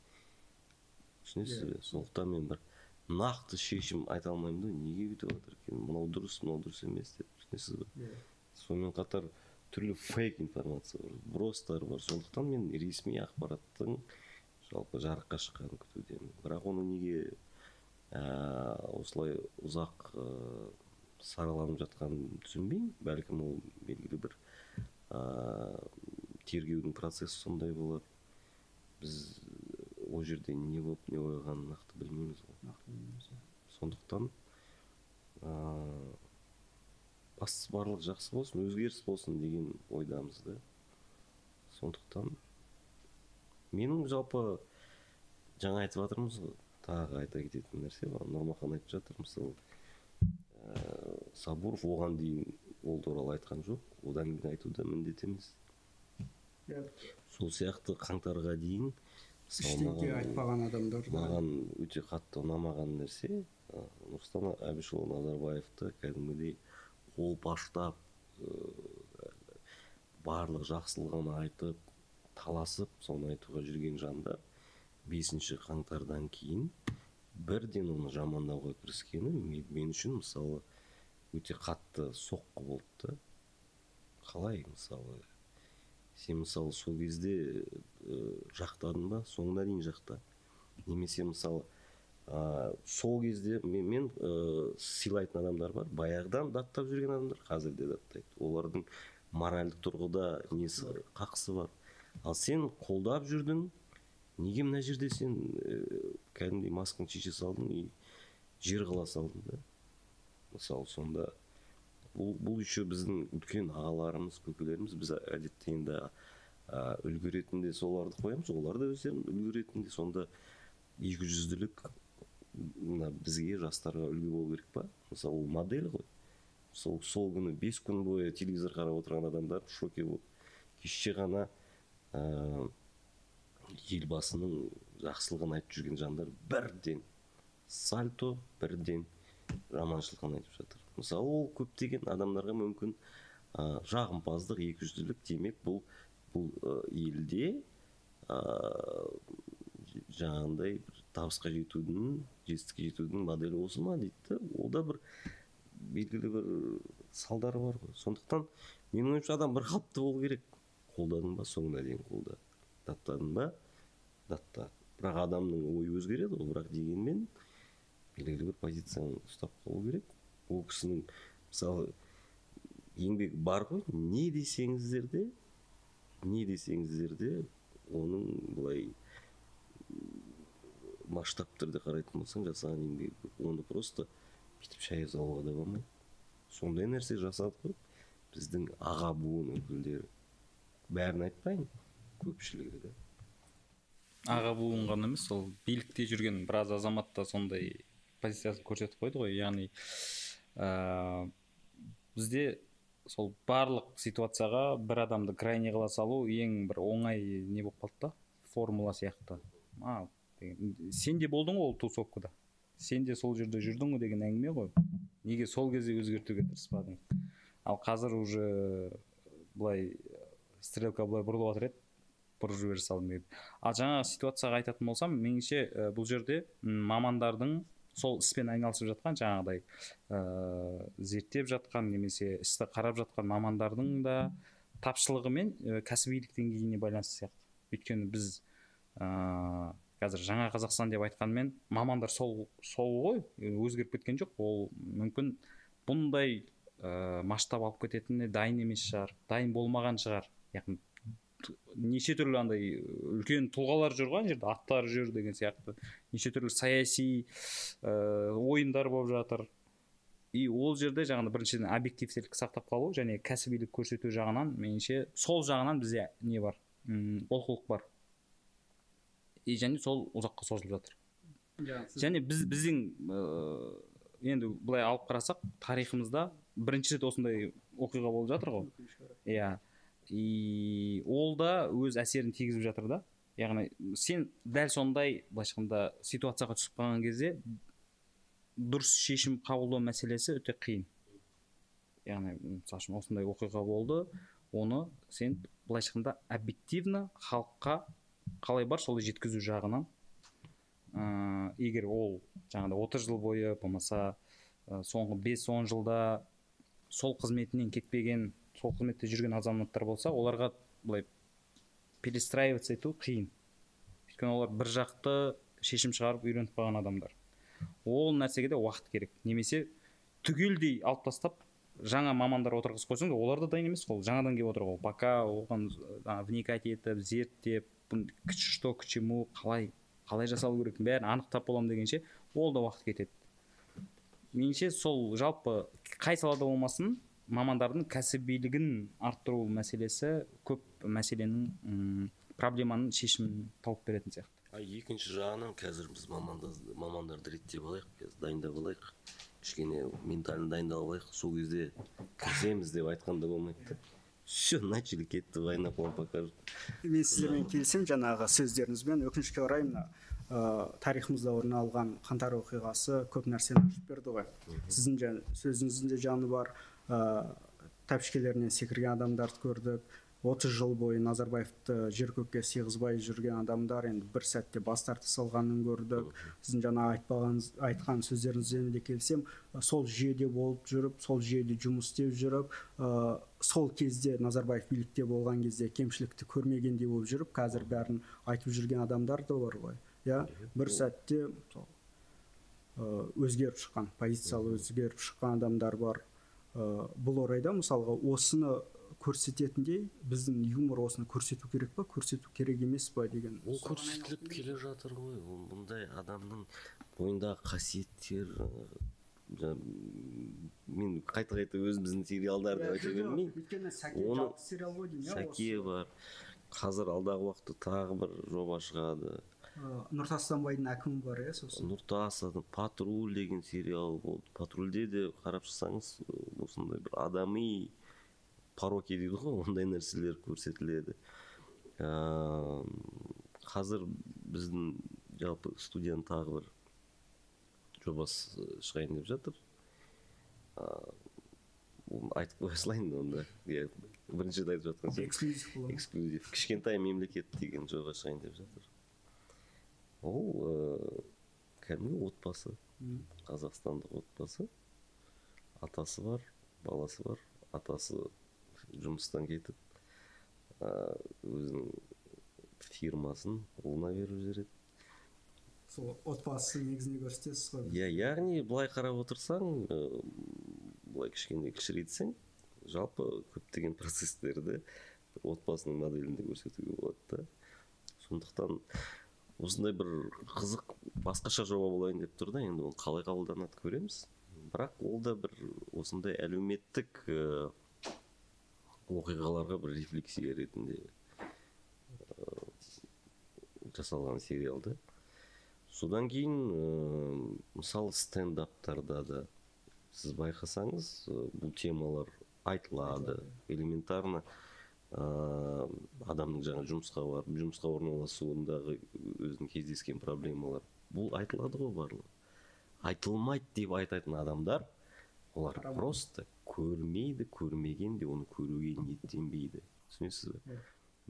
Түсінесіз бе? Сондықтан мен бір нақты шешім айта алмаймын да неге бүйтіп жатыр екен мынау дұрыс мынау дұрыс емес деп. Түсінесіз бе? Сонымен қатар түрлі фейк информация бар. Бростар бар. Сондықтан мен ресми ақпараттың жалпы жарыққа шыққанын күтудемін. Бірақ оны неге ә, осылай ұзақ ә, сараланып жатқанын түсінбеймін. Бәлкім ол белгілі бір ә, тергеудің процесі сондай болар. Біз ол жерде не болып не қойғанын нақты білмейміз ғой. Сондықтан ыыы бастысы барлығы жақсы болсын өзгеріс болсын деген ойдамыз да. Сондықтан менің жалпы жаңа айтып жатырмыз ғой тағы айта кететін нәрсе нұрмахан айтып жатыр мысалы ә, сабуров оған дейін ол туралы айтқан жоқ одан кейін айту да міндет емес. Сол сияқты қаңтарға дейін ештеңке айтпаған адамдар да. маған өте қатты ұнамаған нәрсе нұрсұлтан әбішұлы назарбаевты кәдімгідей қолпаштап ыыы, барлық жақсылығын айтып таласып соны айтуға жүрген жандар бесінші қаңтардан кейін бірден оны жамандауға кіріскені мен, мен үшін мысалы өте қатты соққы болды да. Қалай мысалы? Сен мысалы сол кезде ә, жақтадың ба? Соңына дейін жақта. Немесе мысалы ә, сол кезде мен, мен ә, сыйлайтын адамдар бар. Баяғыдан даттап жүрген адамдар қазір де даттайды олардың моральдық тұрғыда несі қақысы бар. Ал сен қолдап жүрдің неге мына жерде сен ә, кәдімгідей маскаңды шеше салдың и жер қыла салдың да? Мысалы сонда бұл бұл еще біздің үлкен ағаларымыз көкелеріміз біз әдетте енді ә, үлгі ретінде соларды қоямыз. Олар да өздерін үлгі ретінде сонда екі жүзділік мына бізге жастарға үлгі болу керек па? Мысалы ол модель ғой. Сол сол күні бес күн бойы телевизор қарап отырған адамдар в шоке болды кеше ғана ә, елбасының жақсылығын айтып жүрген жандар бірден сальто бірден жаманшылығын айтып жатыр. Мысалы ол көптеген адамдарға мүмкін ә, жағымпаздық екіжүзділік демек бұл бұл ә, елде ә, жаңағындай бір табысқа жетудің жетістікке жетудің моделі осы ма дейді ол да бір белгілі бір салдары бар ғой сондықтан менің ойымша адам бір қалыпты болу керек қолдадың ба соңына дейін қолда даттадың ба датта бірақ адамның ойы өзгереді ғой бірақ дегенмен белгілі бір позицияны ұстап қалу керек ол кісінің мысалы еңбегі бар ғой не десеңіздер де не десеңіздер де оның былай масштаб түрде қарайтын болсаң жасаған еңбегі оны просто бүйтіп шай салуға да болмайды сондай нәрсе жасады ғой. Біздің аға буын өкілдері. Бәрін айтпайын көпшілігі да аға буын ғана емес сол билікте жүрген біраз азамат та сондай позициясын көрсетіп қойды ғой. Яғни ә, бізде сол барлық ситуацияға бір адамды крайне қыла салу ең бір оңай не болып қалды да? Формула сияқты. А деген, сен де болдың ғой ол тусовкада сен де сол жерде жүрдің ғой деген әңгіме ғой. Неге сол кезде өзгертуге тырыспадың? Ал қазір уже былай стрелка былай бұрылып жатыр еді бұрып жібере салдым деп. Ал жаңағы ситуацияға айтатын болсам меніңше ә, бұл жерде мамандардың сол іспен айналысып жатқан жаңағыдай ә, зерттеп жатқан немесе істі қарап жатқан мамандардың да тапшылығы мен ә, кәсібилік деңгейіне байланысты сияқты. Өйткені біз ә, қазір жаңа қазақстан деп айтқанмен мамандар сол сол ғой өзгеріп кеткен жоқ. Ол мүмкін бұндай ә, масштаб алып кететініне дайын емес шығар дайын болмаған шығар. Яғни неше түрлі андай үлкен тұлғалар жүр ғой жерде аттар жүр деген сияқты. Неше түрлі саяси ә, ойындар болып жатыр. И ол жерде жаңағы біріншіден объективтілік сақтап қалу және кәсібилік көрсету жағынан меніңше сол жағынан бізде не бар? Олқылық бар. И және сол ұзаққа созылып жатыр. Және біз біздің ыыы енді былай алып қарасақ тарихымызда бірінші рет осындай оқиға болып жатыр ғой. Иә. И ол да өз әсерін тигізіп жатыр да. Яғни сен дәл сондай былайша айтқанда ситуацияға түсіп қалған кезде дұрыс шешім қабылдау мәселесі өте қиын. Яғни мысалы үшін осындай оқиға болды оны сен былайша айтқанда объективно халыққа қалай бар солай жеткізу жағынан? Ыыы егер ол жаңағыдай отыз жыл бойы болмаса ә, соңғы 5-10 жылда сол қызметінен кетпеген сол қызметте жүрген азаматтар болса оларға былай перестраиваться ету қиын. Өйткені олар бір жақты шешім шығарып үйреніп қалған адамдар. Ол нәрсеге де уақыт керек. Немесе түгелдей алып тастап жаңа мамандар отырғызып қойсаң да олар да дайын емес қой. Жаңадан келіп отыр ғой. Пока оған жаңағы вникать етіп зерттеп бұны что к чему қалай қалай жасалу керек бәрін анықтап боламын дегенше ол да уақыт кетеді. Меніңше сол жалпы қай салада болмасын мамандардың кәсібилігін арттыру мәселесі көп мәселенің м, проблеманың шешімін тауып беретін сияқты. А екінші жағынан қазір біз маманды- мамандарды реттеп алайық қазір дайындап алайық кішкене ментально дайындалып алайық сол кезде кірісеміз деп болмайды да. Все начали кетті война вам покажет мен сіздермен келісемін жаңағы сөздеріңізбен өкінішке орай мына ә, тарихымызда орын алған қаңтар оқиғасы көп нәрсені ашып берді ғой. Сіздің сөзіңіздің де жаны бар ә, тәпішкелерінен секірген адамдарды көрдік 30 жыл бойы назарбаевты жер көкке сыйғызбай жүрген адамдар енді бір сәтте бас тарта салғанын көрдік. Сіздің жаңа айтпағаныңыз айтқан сөздеріңізбен де келісемін. Ә, сол жүйеде болып жүріп сол жүйеде жұмыс істеп жүріп ә, сол кезде назарбаев билікте болған кезде кемшілікті көрмегендей болып жүріп қазір бәрін айтып жүрген адамдар да бар ғой иә? Бір сәтте өзгеріп шыққан позициялы өзгеріп шыққан адамдар бар. Ә, бұл орайда мысалға осыны көрсететіндей біздің юмор осыны көрсету керек па? Көрсету керек емес па деген ол көрсетіліп келе жатыр ғой. Ол бұндай адамның бойындағы қасиеттер мен қайта қайта өзіміздің сериалдарды айта бермеймін. Өйткені сәке Оны- жалпы сериал ғой деймін иә сәке бар. Қазір алдағы уақытта тағы бір жоба шығады. Нұртас станбайдың әкімі бар иә сосын? Нұртас патруль деген сериал болды. Патрульде де қарап шықсаңыз осындай бір адами пороки дейді ғой ондай нәрселер көрсетіледі. Ыыы қазір біздің жалпы студияның тағы бір жобасы шығайын деп жатыр. Оны айтып қоя салайын онда. Иә бірінші рет айтып жатқан эксклюзив болады. Эксклюзив. Кішкентай мемлекет деген жоба шығайын деп жатыр. Ол ыыы кәдімгі отбасы. Қазақстандық отбасы. Атасы бар баласы бар. Атасы жұмыстан кетіп өзінің фирмасын ұлына беріп жібереді. Сол отбасы негізінде көрсетесіз ғой. Иә яғни былай қарап отырсаң былай кішкене кішірейтсең жалпы көптеген процесстерді отбасының моделінде көрсетуге болады да. Сондықтан осындай бір қызық басқаша жоба болайын деп тұр да енді оны қалай қабылданады көреміз. Бірақ ол да бір осындай әлеуметтік ә, оқиғаларға бір рефлексия ретінде ә, жасалған сериал да содан кейін ә, мысалы стендаптарда да сіз байқасаңыз ә, бұл темалар айтылады элементарно. Ә, адамның жаңа жұмысқа барып жұмысқа орналасуындағы өзінің кездескен проблемалар. Бұл айтылады ғой барлығы. Айтылмайды деп айтатын адамдар олар просто көрмейді көрмеген де оны көруге ниеттенбейді. Түсінесіз бе? Иә.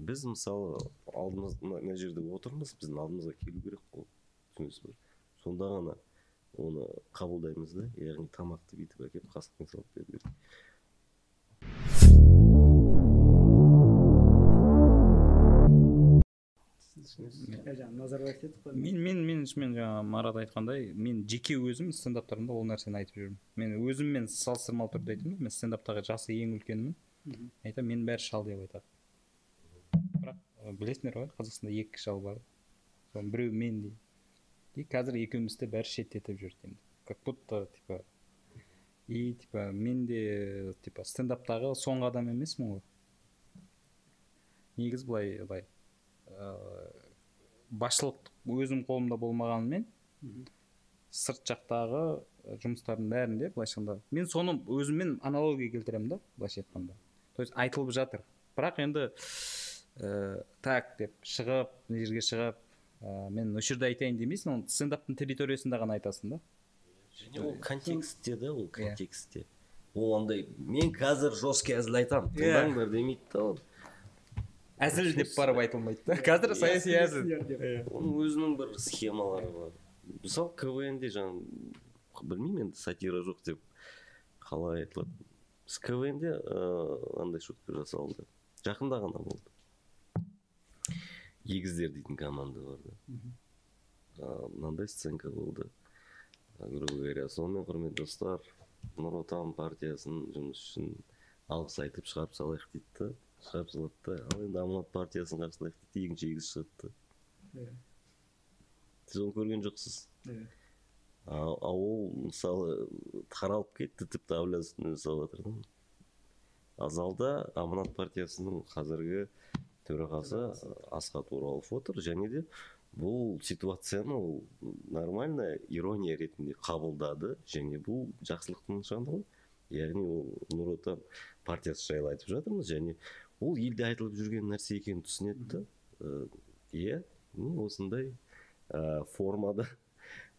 біз мысалы алдымыз мына жерде отырмыз біздің алдымызға келу керек қой. Түсінесіз бе? Сонда ғана оны қабылдаймыз да яғни тамақты бүйтіп әкеліп қасықпен салып беру керек. Жаңа назарбаев дедік қой. мен мен мен шынымен жаңа марат айтқандай мен жеке өзім стендаптарымда ол нәрсені айтып жүрмін мен өзіммен салыстырмалы түрде айтамын мен стендаптағы жасы ең үлкенмін айтамын мені бәрі шал деп айтады. Бірақ білесіңдер ғой қазақстанда екі шал бар. Соның біреуі мен дейді и қазір екеумізді бәрі шеттетіп жүр енді. Как будто типа и типа мен де типа стендаптағы соңғы адам емеспін ғой. Негізі былай былай. Басшылық өзім қолымда болмағанымен сырт жақтағы жұмыстардың бәрінде былайша айтқанда мен соны өзіммен аналогия келтіремін да былайша айтқанда. То есть айтылып жатыр. Бірақ енді ә, так деп шығып мына жерге шығып ә, мен осы жерде айтайын демейсің оны стендаптың территориясында ғана айтасың да. Және ол контекстте да ол Иә. контекстте. Ол андай мен қазір жесткий әзіл айтамын Иә. тыңдаңдар демейді да ол. Әзіл деп барып айтылмайды да. Қазір саяси әзіл. Сіздер деп. оның өзінің бір схемалары бар. Мысалы квн де жаңа білмеймін енді сатира жоқ деп қалай айтылады. Біз квн де ыыы, андай шутка жасалды. Жақында ғана болды. Егіздер дейтін команда бар да. Мынандай сценка болды. Грубо говоря сонымен құрметті достар нұр отан партиясының жұмыс үшін алғыс айтып шығарып салайық дейді да. Шығарып салады да ал енді аманат партиясын қарсылайық дейді екінші егіз шығады да Иә, сіз оны көрген жоқсыз? Иә. а ол мысалы таралып кетті тіпті әулие үстіне жасап жатыр да. А залда аманат партиясының қазіргі төрағасы. Асхат оралов отыр. Және де бұл ситуацияны ол нормально ирония ретінде қабылдады. Және бұл жақсылықтың нышаны ғой. Яғни ол нұр отан партиясы жайлы айтып жатырмыз. Және ол елде айтылып жүрген нәрсе екенін түсінеді да. Иә осындай ә, формада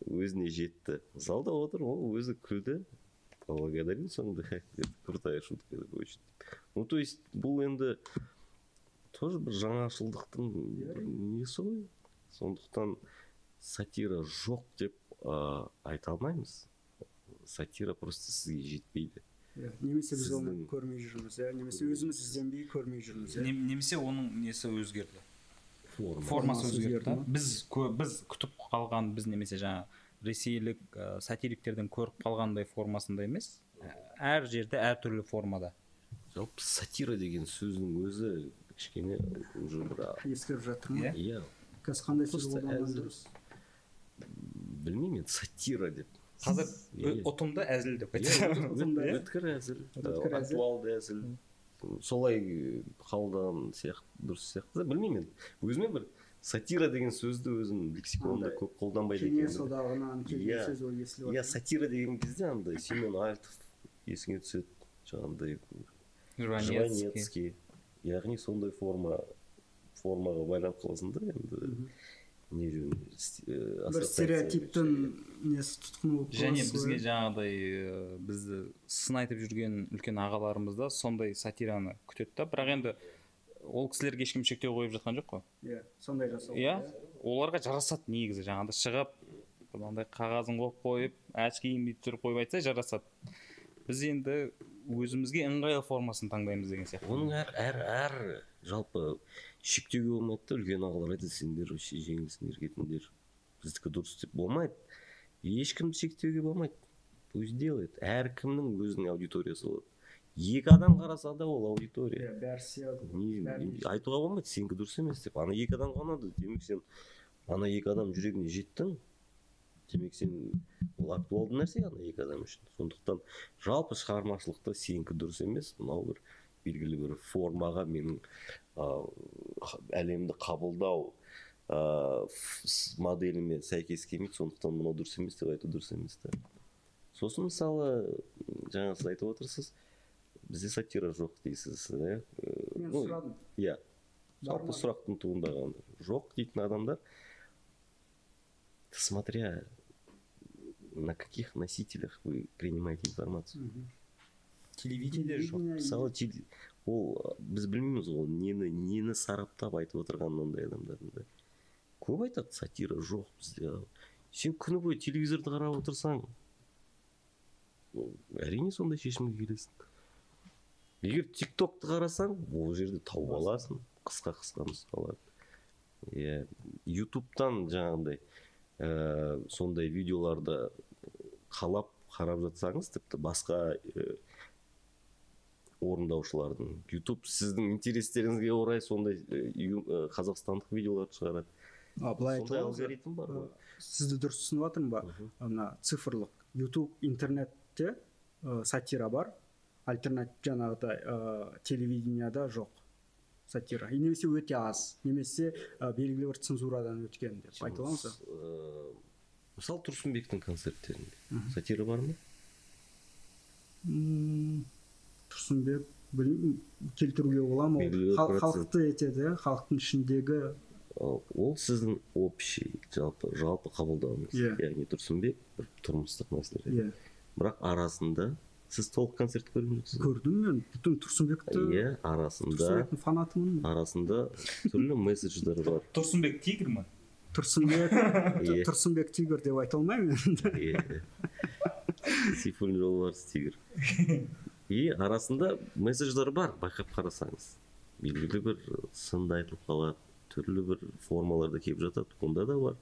өзіне жетті. Залда отыр ол өзі күлді. Поблагодарил соңында это крутая шутка очень ну то есть бұл енді тоже бір жаңашылдықтың бір несі ғой? Сондықтан сатира жоқ деп ә, айта алмаймыз. Сатира просто сізге жетпейді. Иә, немесе біз оны көрмей жүрміз иә немесе өзіміз ізденбей көрмей жүрміз иә Нем- немесе оның несі өзгерді форма формасы Формасы өзгерді біз біз күтіп қалған біз немесе жаңа ресейлік ә, сатириктерден көріп қалғандай формасында емес әр жерде әртүрлі формада жалпы сатира деген сөздің өзі кішкене уже бір ескіріп жатыр ма Иә. иә қазір қандай сөз қолданған дұрыс білмеймін енді сатира деп қазір ұтымды әзіл деп иә? өткір әзіл актуалды әзіл солай қабылдаған сияқты дұрыс сияқты. Да білмеймін енді өзіме бір сатира деген сөзді өзім лексиконымда көп қолданбайды кеңес екенмін одағынан келген Иә. сөз ол естіліп иә сатира деген кезде андай семен альтов есіңе түседі жаңағындай жванецкий. Яғни сондай форма формаға байланып қаласың да енді. Не э, бір стереотиптің несі тұтқын болып және бізге жаңағыдай ә, бізді сын айтып жүрген үлкен ағаларымыз да сондай сатираны күтеді да. Бірақ енді ол кісілерге ешкім шектеу қойып жатқан жоқ қой. Иә сондай жасау. Иә оларға жарасады негізі. Жаңағыдай шығып мынандай қағазын қойып қойып очкиін бүйтіп тұрып қойып айтса жарасады. Біз енді өзімізге ыңғайлы формасын таңдаймыз деген сияқты. Оның әр әр әр жалпы шектеуге болмайды да үлкен ағалар айтады сендер вообще жеңілсіңдер кетіңдер біздікі дұрыс деп болмайды. Ешкімді шектеуге болмайды. Пусть делает. Әркімнің өзінің аудиториясы болады. Екі адам қараса да ол аудитория. Не, бәрі айтуға болмайды. Сенікі дұрыс емес деп. Ана екі адамға ұнады демек сен ана екі адам жүрегіне жеттің. Демек сен ол актуалды нәрсе ана екі адам үшін. Сондықтан жалпы шығармашылықта сенікі дұрыс емес. Мынау бір белгілі бір формаға менің әлемді қабылдау ыыы, моделіме сәйкес келмейді. Сондықтан мынау дұрыс емес деп айту дұрыс емес та. Сосын мысалы жаңа сіз айтып отырсыз бізде сатира жоқ дейсіз иә? Мен ну, сұрадым. иә. Жалпы сұрақтың туындағаны жоқ дейтін адамдар смотря на каких носителях вы принимаете информацию. Телевидение жоқ мысалы ол біз білмейміз ғой нені нені сараптап айтып отырғанын ондай адамдардың да. Көп айтады сатира жоқ бізде. Сен күні бойы телевизорды қарап отырсаң ол әрине сондай шешімге келесің. Егер тик токты қарасаң ол жерде тауып аласың қысқа қысқа нұсқалар иә ютубтан жаңағындай ә, сондай видеоларды қалап қарап жатсаңыз тіпті басқа ә, орындаушылардың. Ютуб сіздің интерестеріңізге орай сондай ю- ә, қазақстандық видеоларды шығарады. А былай сондай алгоритм бар ғой. сізді дұрыс түсініп жатырмын ба? Мгм. ана цифрлық. Ютуб интернетте ә, сатира бар. Альтернатив жаңағыдай ә, телевидениеда жоқ сатира. И немесе өте аз. Немесе ә, белгілі бір цензурадан өткен деп айта аламыз ба Ә, мысалы тұрсынбектің концерттерінде. Сатира бар ма? Тұрсынбек білмеймін. Келтіруге бола ма ол? Халықты етеді иә, халықтың ішіндегі ол сіздің общий жалпы жалпы қабылдауыңыз. Иә. яғни тұрсынбек бір тұрмыстық мәселе. Иә. Бірақ арасында сіз толық концерт көрген жоқсыз көрдім мен. Бүтін тұрсынбекті иә арасында тұрсынбектің фанатымын. арасында түрлі месседждер бар. Тұрсынбек тигр ма? Тұрсынбек Иә. тұрсынбек тигр деп айта алмаймын енді. Иә. сейфуллин жолбарыс тигр. И арасында месседждер бар байқап қарасаңыз. Белгілі бір сынды айтылып қалады түрлі бір формаларда келіп жатады онда да бар.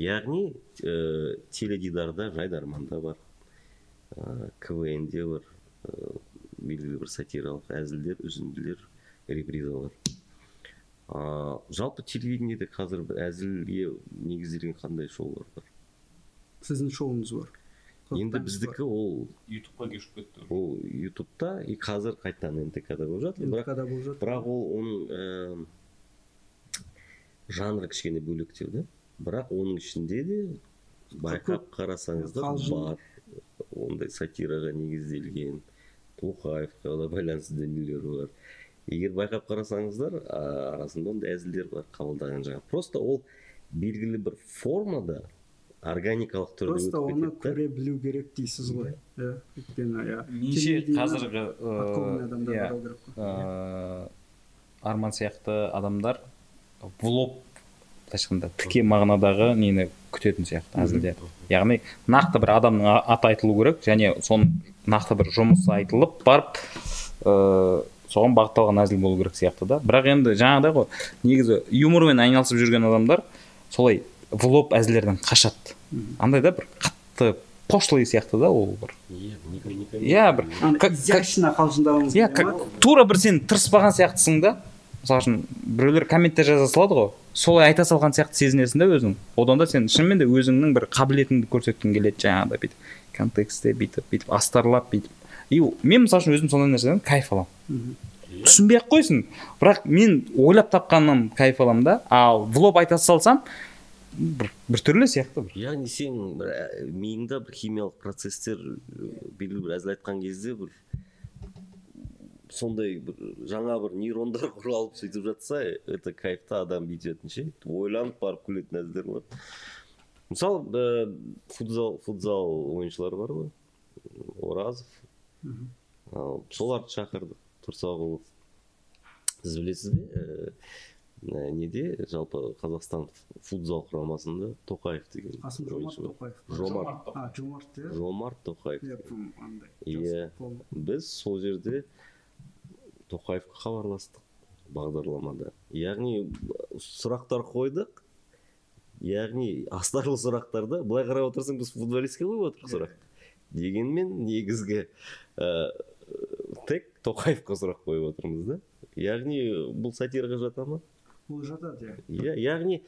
Яғни ә, теледидарда жайдарманда бар ә, квн де бар ә, белгілі бір сатиралық әзілдер үзінділер репризалар. Ә, жалпы телевидениеде қазір әзілге негізделген қандай шоулар бар? Сіздің шоуыңыз бар. Енді біздікі ол ютубқа көшіп кетті. ол ютубта и қазір қайтадан нтк-да болып жатыр. Бірақ болып жатыр. бірақ ол оның ә, жанры кішкене бөлектеу да. Бірақ оның ішінде де байқап қарасаңыздар бар. Ондай сатираға негізделген тоқаевқа да байланысты дүниелер бар егер байқап қарасаңыздар а, арасында ондай әзілдер бар қабылдаған жаңағы просто ол белгілі бір формада органикалық түрде просто оны көре білу керек дейсіз ғой. Иә өйткені иә. Қазіргі адамдар иә, қой. ыыы, арман сияқты адамдар влог былайша айтқанда тіке мағынадағы нені күтетін сияқты әзілде яғни нақты бір адамның аты айтылу керек және соның нақты бір жұмысы айтылып барып ыыы соған бағытталған әзіл болу керек сияқты да. Бірақ енді жаңағыдай ғой негізі юмормен айналысып жүрген адамдар солай влог әзілдерден қашады. Андай да бір қатты пошлый сияқты да ол бір. Иә, иә бір изящно қалжыңдауыңыз иә тура бір сен тырыспаған сияқтысың да. Мысалы үшін біреулер комменттер жаза салады ғой. Солай айта салған сияқты сезінесің да өзің. Одан да сен шынымен де өзіңнің бір қабілетіңді көрсеткің келеді жаңағыдай бүйтіп. Контекстте бүйтіп бүйтіп астарлап бүйтіп. И мен мысалы үшін өзім сондай нәрседен кайф аламын. Түсінбей ақ қойсын. Бірақ мен ойлап тапқаннан кайф аламын да. Ал влог айта салсам бір, бір түрлі сияқты бір. Яғни сен бір ә, миыңда бір химиялық процесстер белгілі бір әзіл айтқан кезде бір сондай бір жаңа бір нейрондар құралып сөйтіп жатса это кайфта адам бүйтетін ше. Ойланып барып күлетін әзілдер бар. Мысалы футзал футзал ойыншылары бар ғой. Оразов. Соларды шақырдық. Тұрсағұлов. Сіз білесіз бе? Ә, неде? Жалпы қазақстан футзал құрамасында тоқаев деген қасым жомарт тоқаев. Жомарт. А жомарт иә? Жомарт тоқаев. Иә біз сол жерде тоқаевқа хабарластық бағдарламада. Яғни сұрақтар қойдық. Яғни астарлы сұрақтарды былай қарап отырсаң біз футболистке қойып отырмық сұрақ. Дегенмен негізгі ә, тек тоқаевқа сұрақ қойып отырмыз да. Яғни бұл сатираға жата ма? Ол жатады иә иә яғни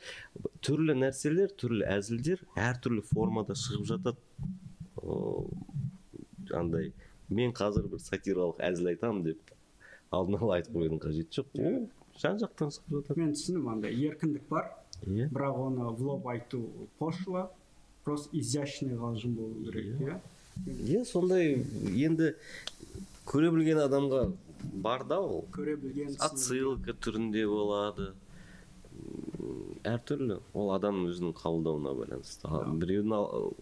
түрлі нәрселер түрлі әзілдер әртүрлі формада шығып жатады. Андай мен қазір бір сатиралық әзіл айтамын деп алдын ала айтып қоюдың қажеті жоқ ол жан жақтан шығып жатады. Мен түсіндім андай еркіндік бар иә. бірақ оны в лоб айту пошло просто изящный қалжың болу керек иә. иә. Сондай енді көре білген адамға бар да ол. Көре білген отсылка түрінде болады. Әртүрлі ол адамның өзінің қабылдауына байланысты. Ал біреудің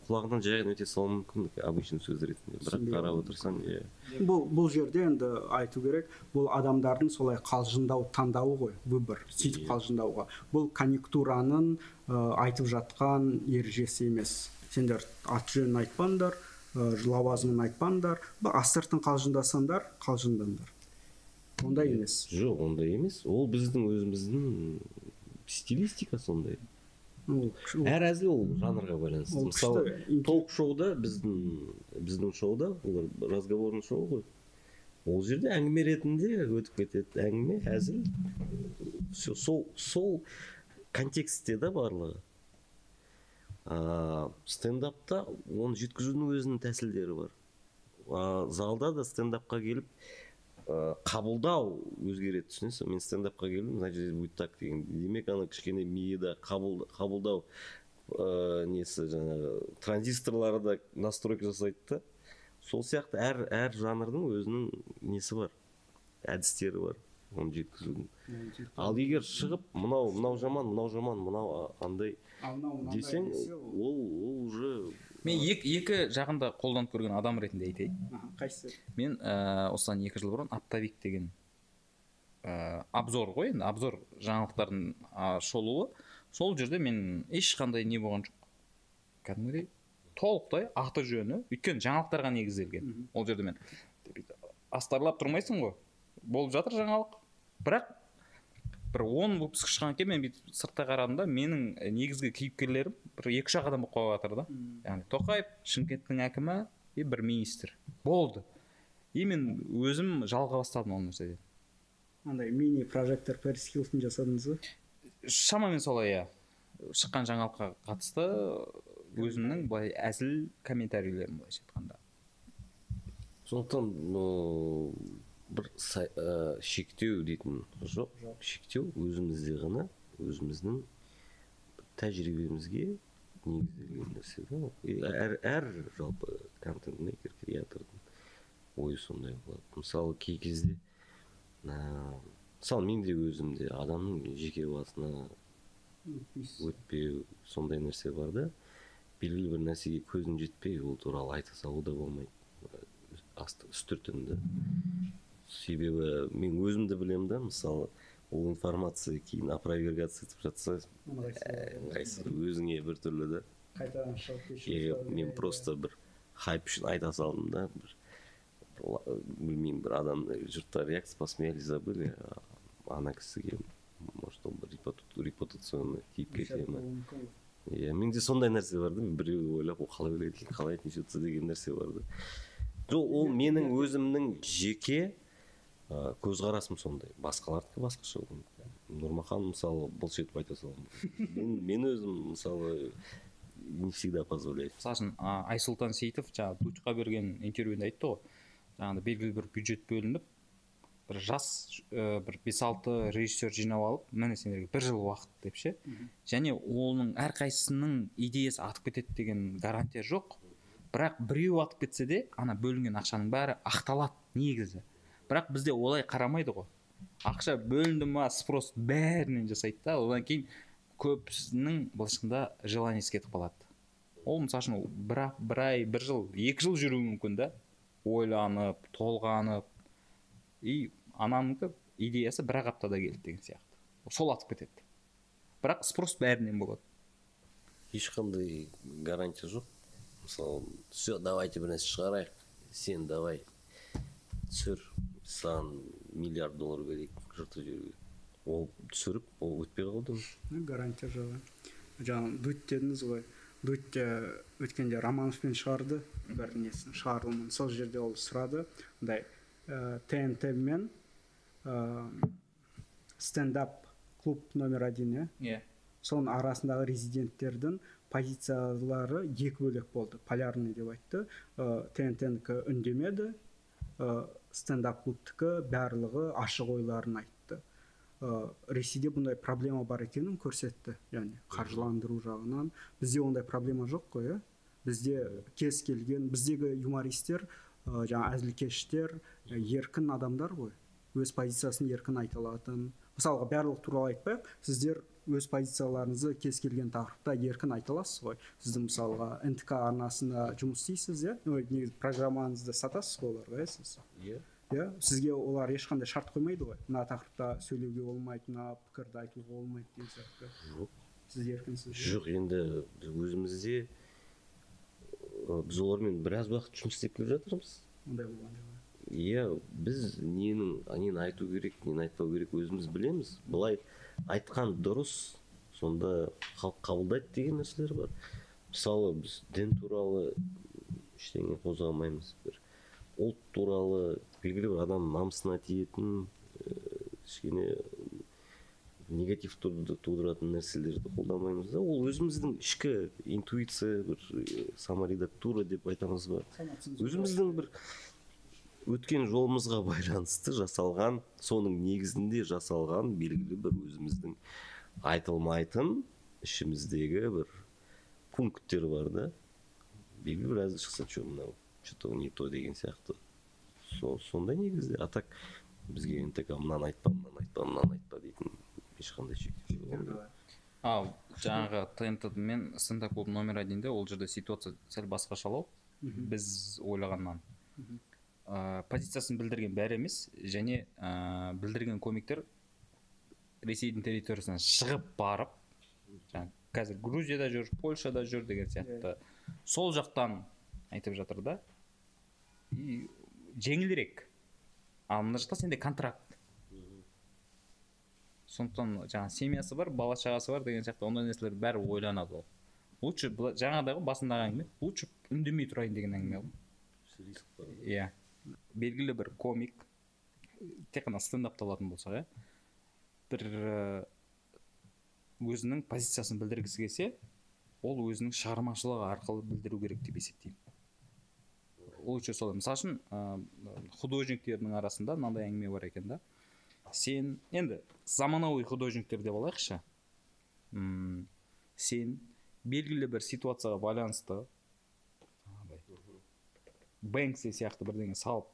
құлағынан жай ғана өте салуы мүмкін обычный сөз ретінде. Бірақ қарап отырсаң иә. Бұл бұл жерде енді айту керек бұл адамдардың солай қалжыңдау таңдауы ғой выбор сөйтіп Иә. қалжыңдауға. Бұл конъюнктураның ә, айтып жатқан ережесі емес. Сендер аты жөнін айтпаңдар ә, лауазымын айтпаңдар бұл астыртын қалжыңдасаңдар қалжыңдаңдар. Ондай емес. Жоқ ондай емес. Ол біздің өзіміздің стилистика сондай. Ол әр әзіл ол жанрға байланысты. мысалы толк шоуда біздің біздің шоуда олар разговорный шоу ғой. Ол жерде әңгіме ретінде өтіп кетеді. Әңгіме әзіл. Всё, сол сол контекстте да барлығы. А, стендапта оны жеткізудің өзінің тәсілдері бар. А, залда да стендапқа келіп ә, қабылдау өзгереді түсінесің? Мен стендапқа келдім значит здесь будет так деген. Демек ана кішкене миыда қабыл, қабылдау ә, несі жаңағы транзисторлары да настройка жасайды да. Сол сияқты әр әр жанрдың өзінің несі бар? Әдістері бар оны жеткізудің. Ал егер шығып мынау мынау жаман мынау жаман мынау андай десең десе, ол- ол ол уже мен екі, екі жағын да қолданып көрген адам ретінде айтайын. Қайсысы? Мен ә, осыдан екі жыл бұрын оптовик деген ә, обзор ғой енді обзор жаңалықтардың ә, шолуы. Сол жерде мен ешқандай не болған жоқ. Кәдімгідей толықтай аты жөні өйткені жаңалықтарға негізделген. Ол жерде мен астарлап тұрмайсың ғой. Болып жатыр жаңалық. Бірақ бір он выпуск шыққаннан кейін мен бүйтіп сырттай қарадым да менің і, негізгі кейіпкерлерім бір екі үш ақ адам болып қалып жатыр да яғни тоқаев шымкенттің әкімі и бір министр. Болды. И мен өзім жалыға бастадым ол нәрседен. Андай мини прожектор пэрис хилтон жасадыңыз ба? Шамамен солай иә. Шыққан жаңалыққа қатысты өзімнің былай әзіл комментарийлерім былайша айтқанда. Сондықтан бір ә, шектеу дейтін жоқ. Шектеу өзімізде ғана өзіміздің тәжірибемізге негізделген нәрсе да. әр әр жалпы контент мейкер креатордың ойы сондай болады. Мысалы кей кезде ә, мысалы мен де өзімде адамның жеке басына өтпеу сондай нәрсе бар да. Белгілі бір нәрсеге көзің жетпей ол туралы айта салу да болмайды. Да. Себебі мен өзімді білемін да мысалы ол информация кейін опровергация етіп жатса ә, ыңғайсыз. Өзіңе біртүрлі да. Қайтадан шығып мен просто бір хайп үшін айта салдым да бір білмеймін бір адам жұрттар реакция посмеялись забыли а ана кісіге может ол бір репутационный тиіп кете ма иә менде сондай нәрсе бар да біреу ойлап ол қалай ойлайды екен қалай отнесется деген нәрсе бар да. Жоқ ол менің өзімнің жеке ә, көзқарасым сондай. Басқалардікі басқаша болуы мүмкін нұрмахан мысалы былш етіп айта салуы мүмкін мен, мен өзім мысалы не всегда позволяю. Мысалы үшін а, айсұлтан сейітов жаңағы дудьқа берген интервьюінде айтты ғой. Жаңағыдай белгілі бір бюджет бөлініп бір жас ә, бір бес алты режиссер жинап алып міне сендерге бір жыл уақыт деп ше. Және оның әрқайсысының идеясы атып кетеді деген гарантия жоқ. Бірақ біреу атып кетсе де ана бөлінген ақшаның бәрі ақталады негізі. Бірақ бізде олай қарамайды ғой. Ақша бөлінді ма спрос бәрінен жасайды да. Одан кейін көбісінің былайша айтқанда желаниесі кетіп қалады. Ол мысалы үшін бір, бір ай бір жыл екі жыл жүруі мүмкін да. Ойланып толғанып. И ананікі идеясы бір ақ аптада келді деген сияқты. Сол атып кетеді. Бірақ спрос бәрінен болады. Ешқандай гарантия жоқ. Мысалы все давайте бір нәрсе шығарайық. Сен давай түсір саған миллиард доллар берейік жыртып жіберуге ол түсіріп ол өтпей қалды гарантия жоқ жаңа дудь дедіңіз ғой. Дудь те өткенде романовпен шығарды бір несін шығарылымын. Сол жерде ол сұрады. Мындай ә, тнт мен ә, стендап клуб номер один иә иә. Соның арасындағы резиденттердің позициялары екі бөлек болды. Полярный деп айтты. Ә, тнтнікі үндемеді. Ә, стендап клубтікі барлығы ашық ойларын айтты. Ә, ресейде бұндай проблема бар екенін көрсетті яғни қаржыландыру жағынан. Бізде ондай проблема жоқ қой иә бізде кез келген біздегі юмористер ә, жаңа әзілкештер еркін адамдар ғой. Өз позициясын еркін айта алатын. Мысалға барлық туралы айтпайық сіздер өз позицияларыңызды кез келген тақырыпта еркін айта аласыз ғой. Сіздің мысалға нтк арнасында жұмыс істейсіз иә? Ой негізі программаңызды сатасыз ғой оларға иә сіз? Иә. Иә? Сізге олар ешқандай шарт қоймайды ғой. Мына тақырыпта сөйлеуге болмайды мына пікірді айтуға болмайды деген сияқты. Жоқ. Сіз еркінсіз жоқ енді біз өзімізде біз олармен біраз уақыт жұмыс істеп келе жатырмыз. Ондай болған жоқ иә біз ненің нені айту керек нені айтпау керек өзіміз білеміз. Былай айтқан дұрыс сонда халық қабылдайды деген нәрселер бар. Мысалы біз дін туралы ештеңе қозғамаймыз бір ұлт туралы белгілі бір адам намысына тиетін кішкене негатив туды- тудыратын нәрселерді қолдамаймыз да. Ол өзіміздің ішкі интуиция бір саморедактура деп айтамыз ба? Өзіміздің бір өткен жолымызға байланысты жасалған соның негізінде жасалған белгілі бір өзіміздің айтылмайтын ішіміздегі бір пункттер бар да. Белгілі бір әзіл шықса че мынау че то не то деген сияқты. Со, сондай негізде. А так бізге нтк мынаны айтпа мынаны айтпа мынаны айтпа дейтін ешқандай шектеу ал жаңағы тнт мен стендап клуб номер одинде ол жерде ситуация сәл басқашалау біз ойлағаннан. Ә, позициясын білдірген бәрі емес. Және ә, білдірген комиктер ресейдің территориясынан шығып барып жаңағы қазір грузияда жүр польшада жүр деген сияқты. Сол жақтан айтып жатыр да. И жеңілірек ал мына жақта сенде контракт. Сондықтан жаңағы семьясы бар бала шағасы бар деген сияқты ондай нәрселер бәрі ойланады ол. Лучше жаңағыдай ғой басындағы әңгіме. Лучше үндемей тұрайын деген әңгіме ғой. Риск бар. Иә. Белгілі бір комик тек қана стендапты алатын болсақ иә бір э, өзінің позициясын білдіргісі келсе ол өзінің шығармашылығы арқылы білдіру керек деп есептеймін. Лучше солай. Мысалы үшін ә, художниктердің арасында мынандай әңгіме бар екен да. Сен енді заманауи художниктер деп алайықшы. Сен белгілі бір ситуацияға байланысты бэнкси сияқты бірдеңе салып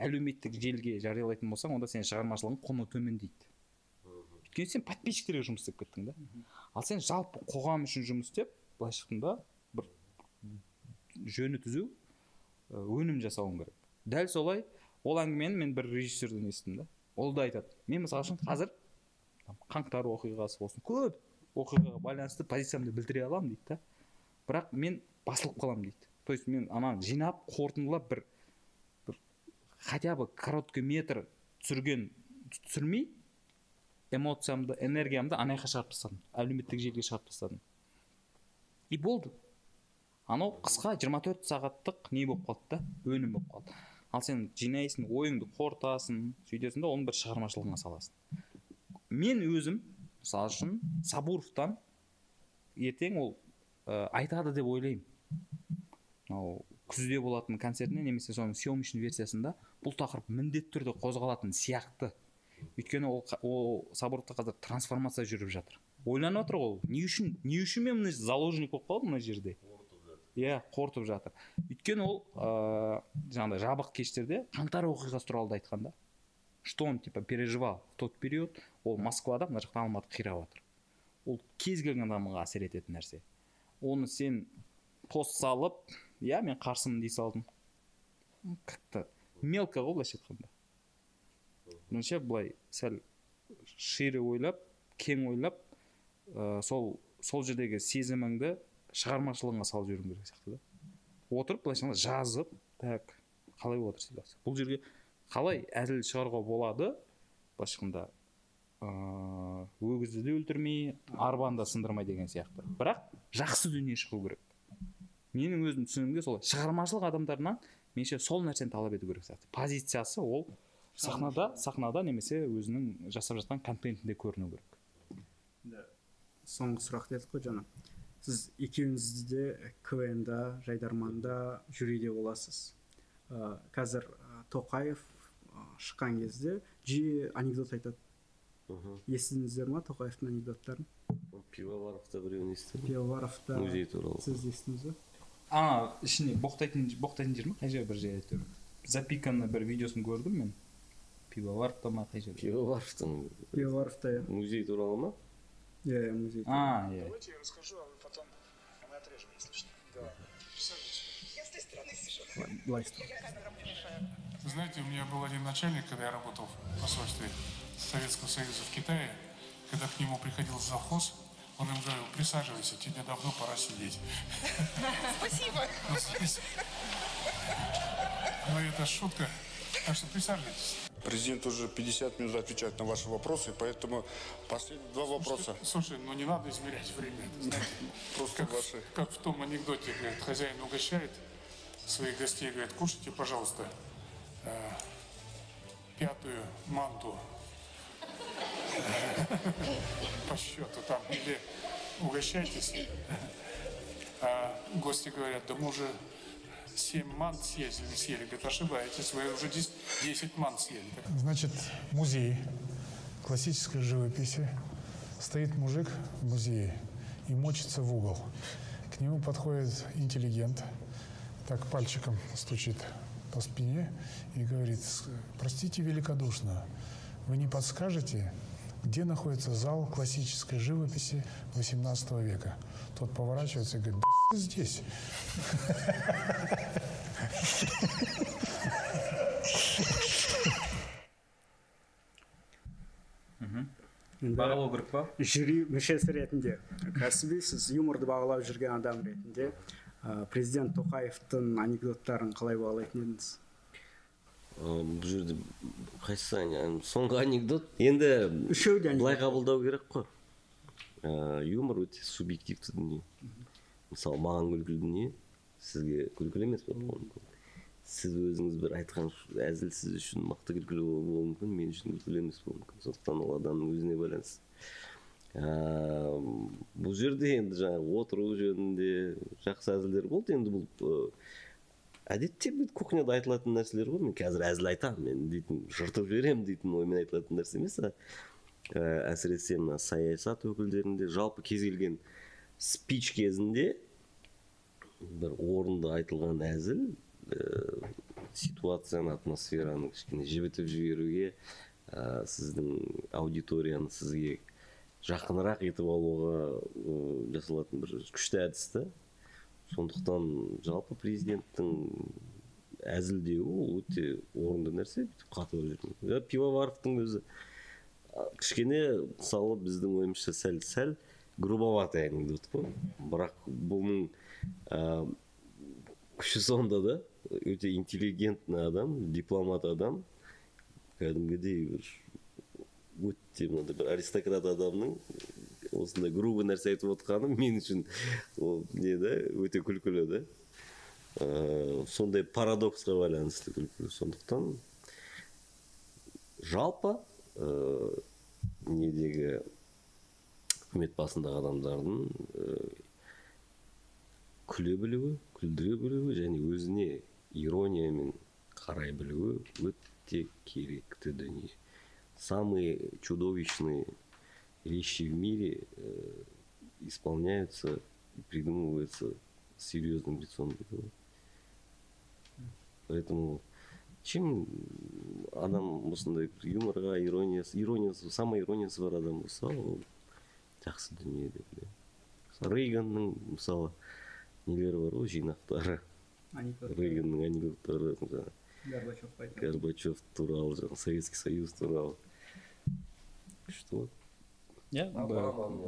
әлеуметтік желіге жариялайтын болсаң онда сенің шығармашылығың құны төмендейді өйткені сен подписчиктерге жұмыс істеп кеттің да. Ал сен жалпы қоғам үшін жұмыс істеп былайша айтқанда бір жөні түзу өнім жасауың керек. Дәл солай ол әңгімені мен бір режиссерден естідім да. Ол да айтады мен мысалы үшін қазір қаңтар оқиғасы болсын көп оқиғаға байланысты позициямды білдіре аламын дейді да. Бірақ мен басылып қаламын дейді. То есть мен ананы жинап қорытындылап бір бір хотя бы короткий метр түсірген түсірмей эмоциямды энергиямды ана жаққа шығарып тастадым. Әлеуметтік желіге шығарып тастадым. И болды. Анау қысқа 24 сағаттық не болып қалды да? Өнім болып қалды. Ал сен жинайсың ойыңды қорытасың сөйтесің да оны бір шығармашылығыңа саласың. Мен өзім мысалы үшін сабуровтан ертең ол ә, айтады деп ойлаймын. Мынау күзде болатын концертіне немесе соның съемочный версиясында бұл тақырып міндетті түрде қозғалатын сияқты. Өйткені ол, ол сабуровта қазір трансформация жүріп жатыр. Ойланып отыр ғой ол. Не үшін не үшін мен мына заложник болып қалдым мына жерде? Иә қорытып жатыр. Өйткені ол ыыы жаңағыдай жабық кештерде қаңтар оқиғасы туралы да айтқан да что он типа переживал в тот период ол москвада мына жақта алматы қирап жатыр ол кез келген адамға әсер ететін нәрсе. Оны сен пост салып иә мен қарсымын дей салдың Ну, как то мелко ғой былайша айтқанда. Меніңше былай сәл шире ойлап кең ойлап ә, сол сол жердегі сезіміңді шығармашылығыңа салып жіберуің керек сияқты да. Отырып былайша айтқанда жазып так қалай болып жатыр ситуация? Бұл жерге қалай әзіл шығаруға болады? Былайша айтқанда ыыы өгізді де өлтірмей арбаны да сындырмай деген сияқты. Бірақ жақсы дүние шығу керек. Менің өзім түсінігімде солай шығармашылық адамдарынан меніңше сол нәрсені талап ету керек сияқты. Позициясы ол сахнада сахнада немесе өзінің жасап жатқан контентінде көріну керек. Соңғы сұрақ дедік қой жаңа сіз екеуіңіз де квн да жайдарманда жюриде боласыз. Ә, қазір ә, тоқаев ә, шыққан кезде жиі анекдот айтады. Естідіңіздер ма тоқаевтың анекдоттарын? Пивоваровта біреуін естідім. Пивоваров та музей туралы. сіз естідіңіз ба? ана ішіне боқтайтын боқтайтын жер ма қай жер бір жер әйтеуір запиканы бір видеосын көрдім мен пивоваровта ма қай жерде пивоваровтың пивоваровта иә музей туралы ма иә иә, музей а иә Давайте я расскажу, а вы потом мы отрежем, если что. Давай. былай істе Вы знаете, у меня был один начальник, когда я работал в посольстве Советского Союза в Китае, когда к нему приходил завхоз, он им говорил, присаживайся, тебе давно пора сидеть. Спасибо. Ну, это шутка. Так что присаживайтесь. Президент уже 50 минут отвечает на ваши вопросы, поэтому последние два вопроса. Слушай, ну не надо измерять время. Просто ваши. Как в том анекдоте, говорит, хозяин угощает своих гостей, говорит, кушайте, пожалуйста, э, пятую манту по счету там, или угощайтесь. А гости говорят, да мы уже 7 мант съели, съели. Говорит, ошибаетесь, вы уже 10, 10 мант съели. Значит, музей классической живописи. Стоит мужик в музее и мочится в угол. К нему подходит интеллигент, так пальчиком стучит по спине и говорит, «С- простите великодушно, вы не подскажете, где находится зал классической живописи 18 века? Тот поворачивается и говорит, да здесь. енді бағалау керек па жюри мүшесі ретінде кәсіби сіз юморды бағалап жүрген адам ретінде ә, президент тоқаевтың анекдоттарын қалай бағалайтын едіңіз Ы, бұл жерде қайсысы соңғы анекдот? Енді де былай қабылдау керек қой. Ә, юмор өте субъективті дүние. Мысалы маған күлкілі дүние сізге күлкілі емес болуы мүмкін. Сіз өзіңіз бір айтқан әзіл сіз үшін мықты күлкілі болуы мүмкін мен үшін күлкілі емес болуы мүмкін. Сондықтан ол адамның өзіне байланысты. Ә, бұл жерде енді жаңағы отыру жөнінде жақсы әзілдер болды. Енді бұл әдетте кухняда айтылатын нәрселер ғой мен қазір әзіл айтамын мен дейтін жыртып жіберемін дейтін оймен айтылатын нәрсе емес ә, әсіресе мына саясат өкілдерінде жалпы кез келген спич кезінде бір орынды айтылған әзіл ә, ситуацияны атмосфераны кішкене жібітіп жіберуге ә, сіздің аудиторияны сізге жақынырақ етіп алуға жасалатын бір күшті әдіс та. Сондықтан жалпы президенттің әзілдеуі ол өте орынды нәрсе бүйтіп қатып жүрмін. Пивоваровтың өзі кішкене мысалы біздің ойымызша сәл сәл грубоватый анекдот қой. Бірақ бұның ә, күші сонда да өте интеллигентный адам дипломат адам кәдімгідей бір өте мынандай бір аристократ адамның осындай грубый нәрсе айтып отқаны мен үшін. Ол не да? Өте күлкілі да? Ә, сондай парадоксқа байланысты күлкілі. Сондықтан жалпы ә, недегі үкімет басындағы адамдардың ә, күле білуі күлдіре білуі және өзіне ирониямен қарай білуі өте керекті дүние. Самые чудовищные вещи в мире э, исполняются и придумываются с серьезным лицом говорю. поэтому чем адам осындай бір юморға ирониясы ирониясы самая ирониясы бар адам болса ол жақсы дүние деп ойлаймын рейганның мысалы нелері бар ғой жинақтары анекдот рейганның анекдоттары жаңағы горбачевқа айтқан горбачев туралы жаңағы советский союз туралы күшті ғой иә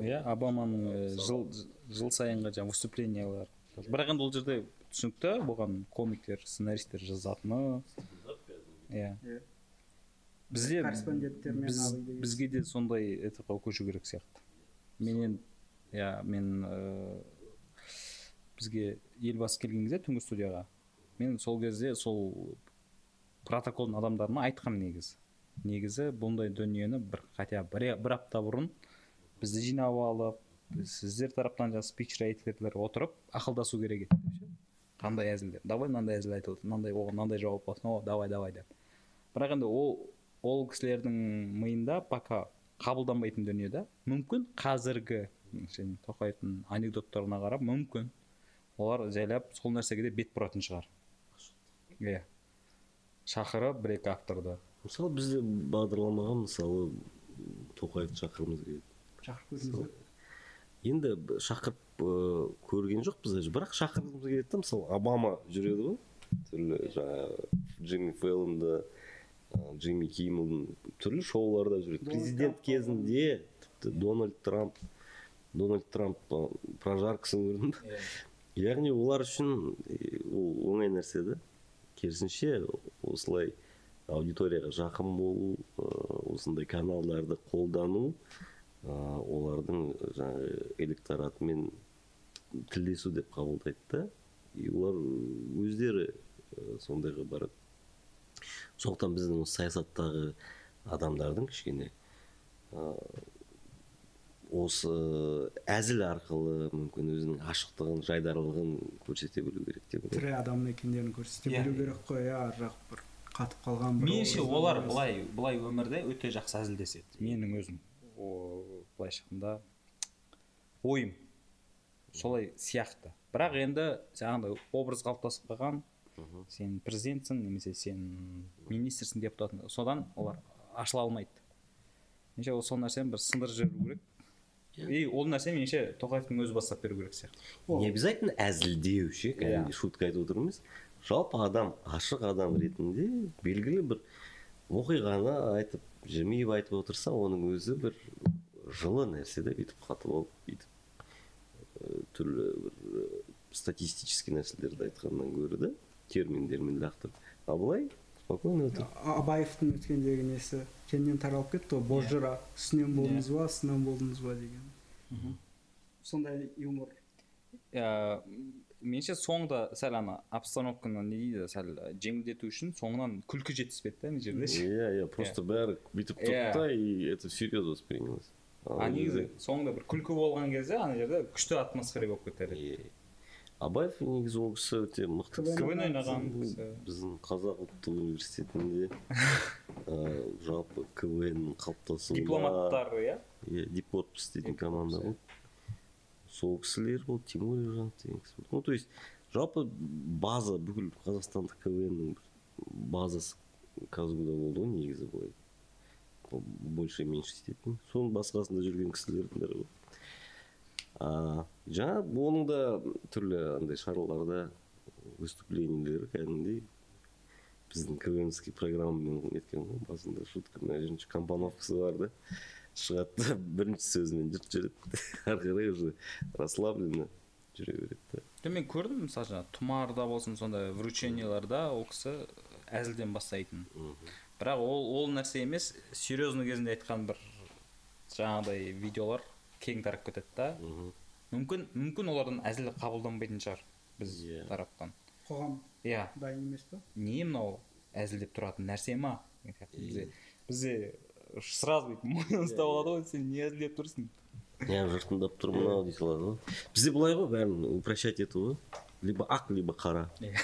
иә обаманың э, жыл жыл сайынғы жаңағы выступлениялар. Бірақ енді ол жерде түсінікті бұған комиктер сценаристтер жазатыны. Иә. Бізде корреспонденттермен біз, абай деген. бізге де сондай этапқа көшу керек сияқты. Мен енді иә мен э, бізге елбасы келген кезде түнгі студияға. Мен сол кезде сол протоколдың адамдарына айтқам негізі. Негізі бұндай дүниені бір хотя бір апта бұрын бізді жинап алып сіздер тараптан жаңағы спич райтерлер отырып ақылдасу керек еді деп ше? Қандай әзіл деп давай мынандай әзіл айтылды мынандай оған мынандай жауап болсын о давай давай деп. Бірақ енді ол ол кісілердің миында пока қабылданбайтын дүние да. Мүмкін қазіргі тоқаевтың анекдоттарына қарап мүмкін. Олар жайлап сол нәрсеге де бет бұратын шығар. Иә. Шақырып бір екі авторды. Мысалы бізде бағдарламаға мысалы тоқаевты шақырғымыз келеді шақырып көрдіңіз ба енді шақырып көрген жоқпыз даже. Бірақ шақырғымыз келеді да мысалы обама жүреді ғой. Түрлі жаңағы джимми фэллонда ы, джимми киммелдің түрлі шоуларда жүреді. Президент кезінде тіпті дональд трамп дональд трамп прожаркасын көрдің ба яғни олар үшін ол оңай нәрсе да керісінше осылай аудиторияға жақын болу осындай каналдарды қолдану олардың жаңағы электоратымен тілдесу деп қабылдайды да и олар өздері ы, сондайға барады. Сондықтан біздің осы саясаттағы адамдардың кішкене ы, осы әзіл арқылы мүмкін өзінің ашықтығын жайдарлығын көрсете білу керек деп ойлаймын. Тірі адам екендерін көрсете білу керек қой иә ар жақ бір қатып қалған бір меніңше олар былай былай өмірде өте жақсы әзілдеседі менің өзім. Былайша айтқанда ойым солай сияқты. Бірақ енді жаңағыдай образ қалыптасып қалған сен президентсің немесе сен министрсің депутатсың содан олар ашыла алмайды. Меніңше ол сол нәрсені бір сындырып жіберу керек. И ол нәрсені меніңше тоқаевтың өзі бастап беру керек сияқты. Не обязательно әзілдеу ше кәдімгідей шутка айтып отыр емес жалпы адам ашық адам ретінде белгілі бір оқиғаны айтып жымиып айтып отырса оның өзі бір жылы нәрсе да бүйтіп қатып алып бүйтіп түрлі бір статистический нәрселерді айтқаннан гөрі да терминдермен лақтырып а былай спокойно абаевтың өткендегі несі? Кеңінен таралып кетті ғой? Бозжыра үстінен болдыңыз ба астынан болдыңыз ба деген. Сондай юмор. Ә, меніңше соңында сәл ана обстановканы не дейді сәл жеңілдету үшін соңынан күлкі жетіспеді да ана жерде. Ше. иә иә просто бәрі бүйтіп Иә. тұрды да и это всерьез воспринялось а негізі соңында бір күлкі болған кезде ана жерде күшті атмосфера болып кетер еді абаев негізі ол кісі өте мықты. КВН ойнаған біздің қазақ ұлттық университетінде жалпы квн қалыптасуына дипломаттар иә? Иә дипорпс дейтін команда болды сол кісілер болды тимур ержанов деген кісі болды. Ну то есть жалпы база бүкіл қазақстандық квннің базасы казгуда болды ғой негізі былай. Ол больше меньше соның басқасында жүрген кісілердің ғой а, жаңа оның да түрлі андай шараларда выступлениелері кәдімгідей біздің квнский программамен неткен ғой басында шутка мына жерінде компоновкасы бар да. Шығады да бірінші сөзімен жұрт жүреді ары қарай уже расслабленно жүре береді да. Жоқ мен көрдім мысалы жаңағы тұмарда болсын сондай врученияларда ол кісі әзілден бастайтын. Бірақ ол ол нәрсе емес серьезный кезінде айтқан бір жаңағыдай видеолар кең тарап кетеді да. Мүмкін мүмкін олардан әзіл қабылданбайтын шығар біз Иә. тараптан. Қоғам иә. дайын емес па не мынау әзілдеп тұратын нәрсе ма? Бізде бізде сразу бүйтіп мойнын ұстап алады ғой сен не әзілдеп тұрсың иә жұрт тыңдап тұр мынау дей салады ғой бізде былай ғой бәрін упрощать ету ғой либо ақ либо қара Иә.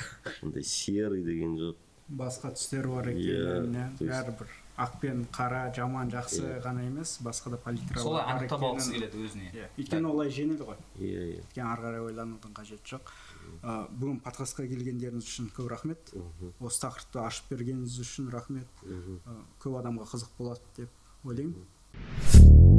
андай серый деген жоқ басқа түстер бар екен иә бәрібір ақ пен қара жаман жақсы ғана емес басқа да палитралар солай бар анықтап алғысы келеді өзіне. Иә, өйткені олай жеңіл ғой. Иә иә өйткені ары қарай ойланудың қажеті жоқ. бүгүн подкастка келгендериңиз үчүн көп рахмет. Мхм осы тақырыпты ашып бергениңиз үшін рахмет. Көп адамға қызық болады деп ойлаймын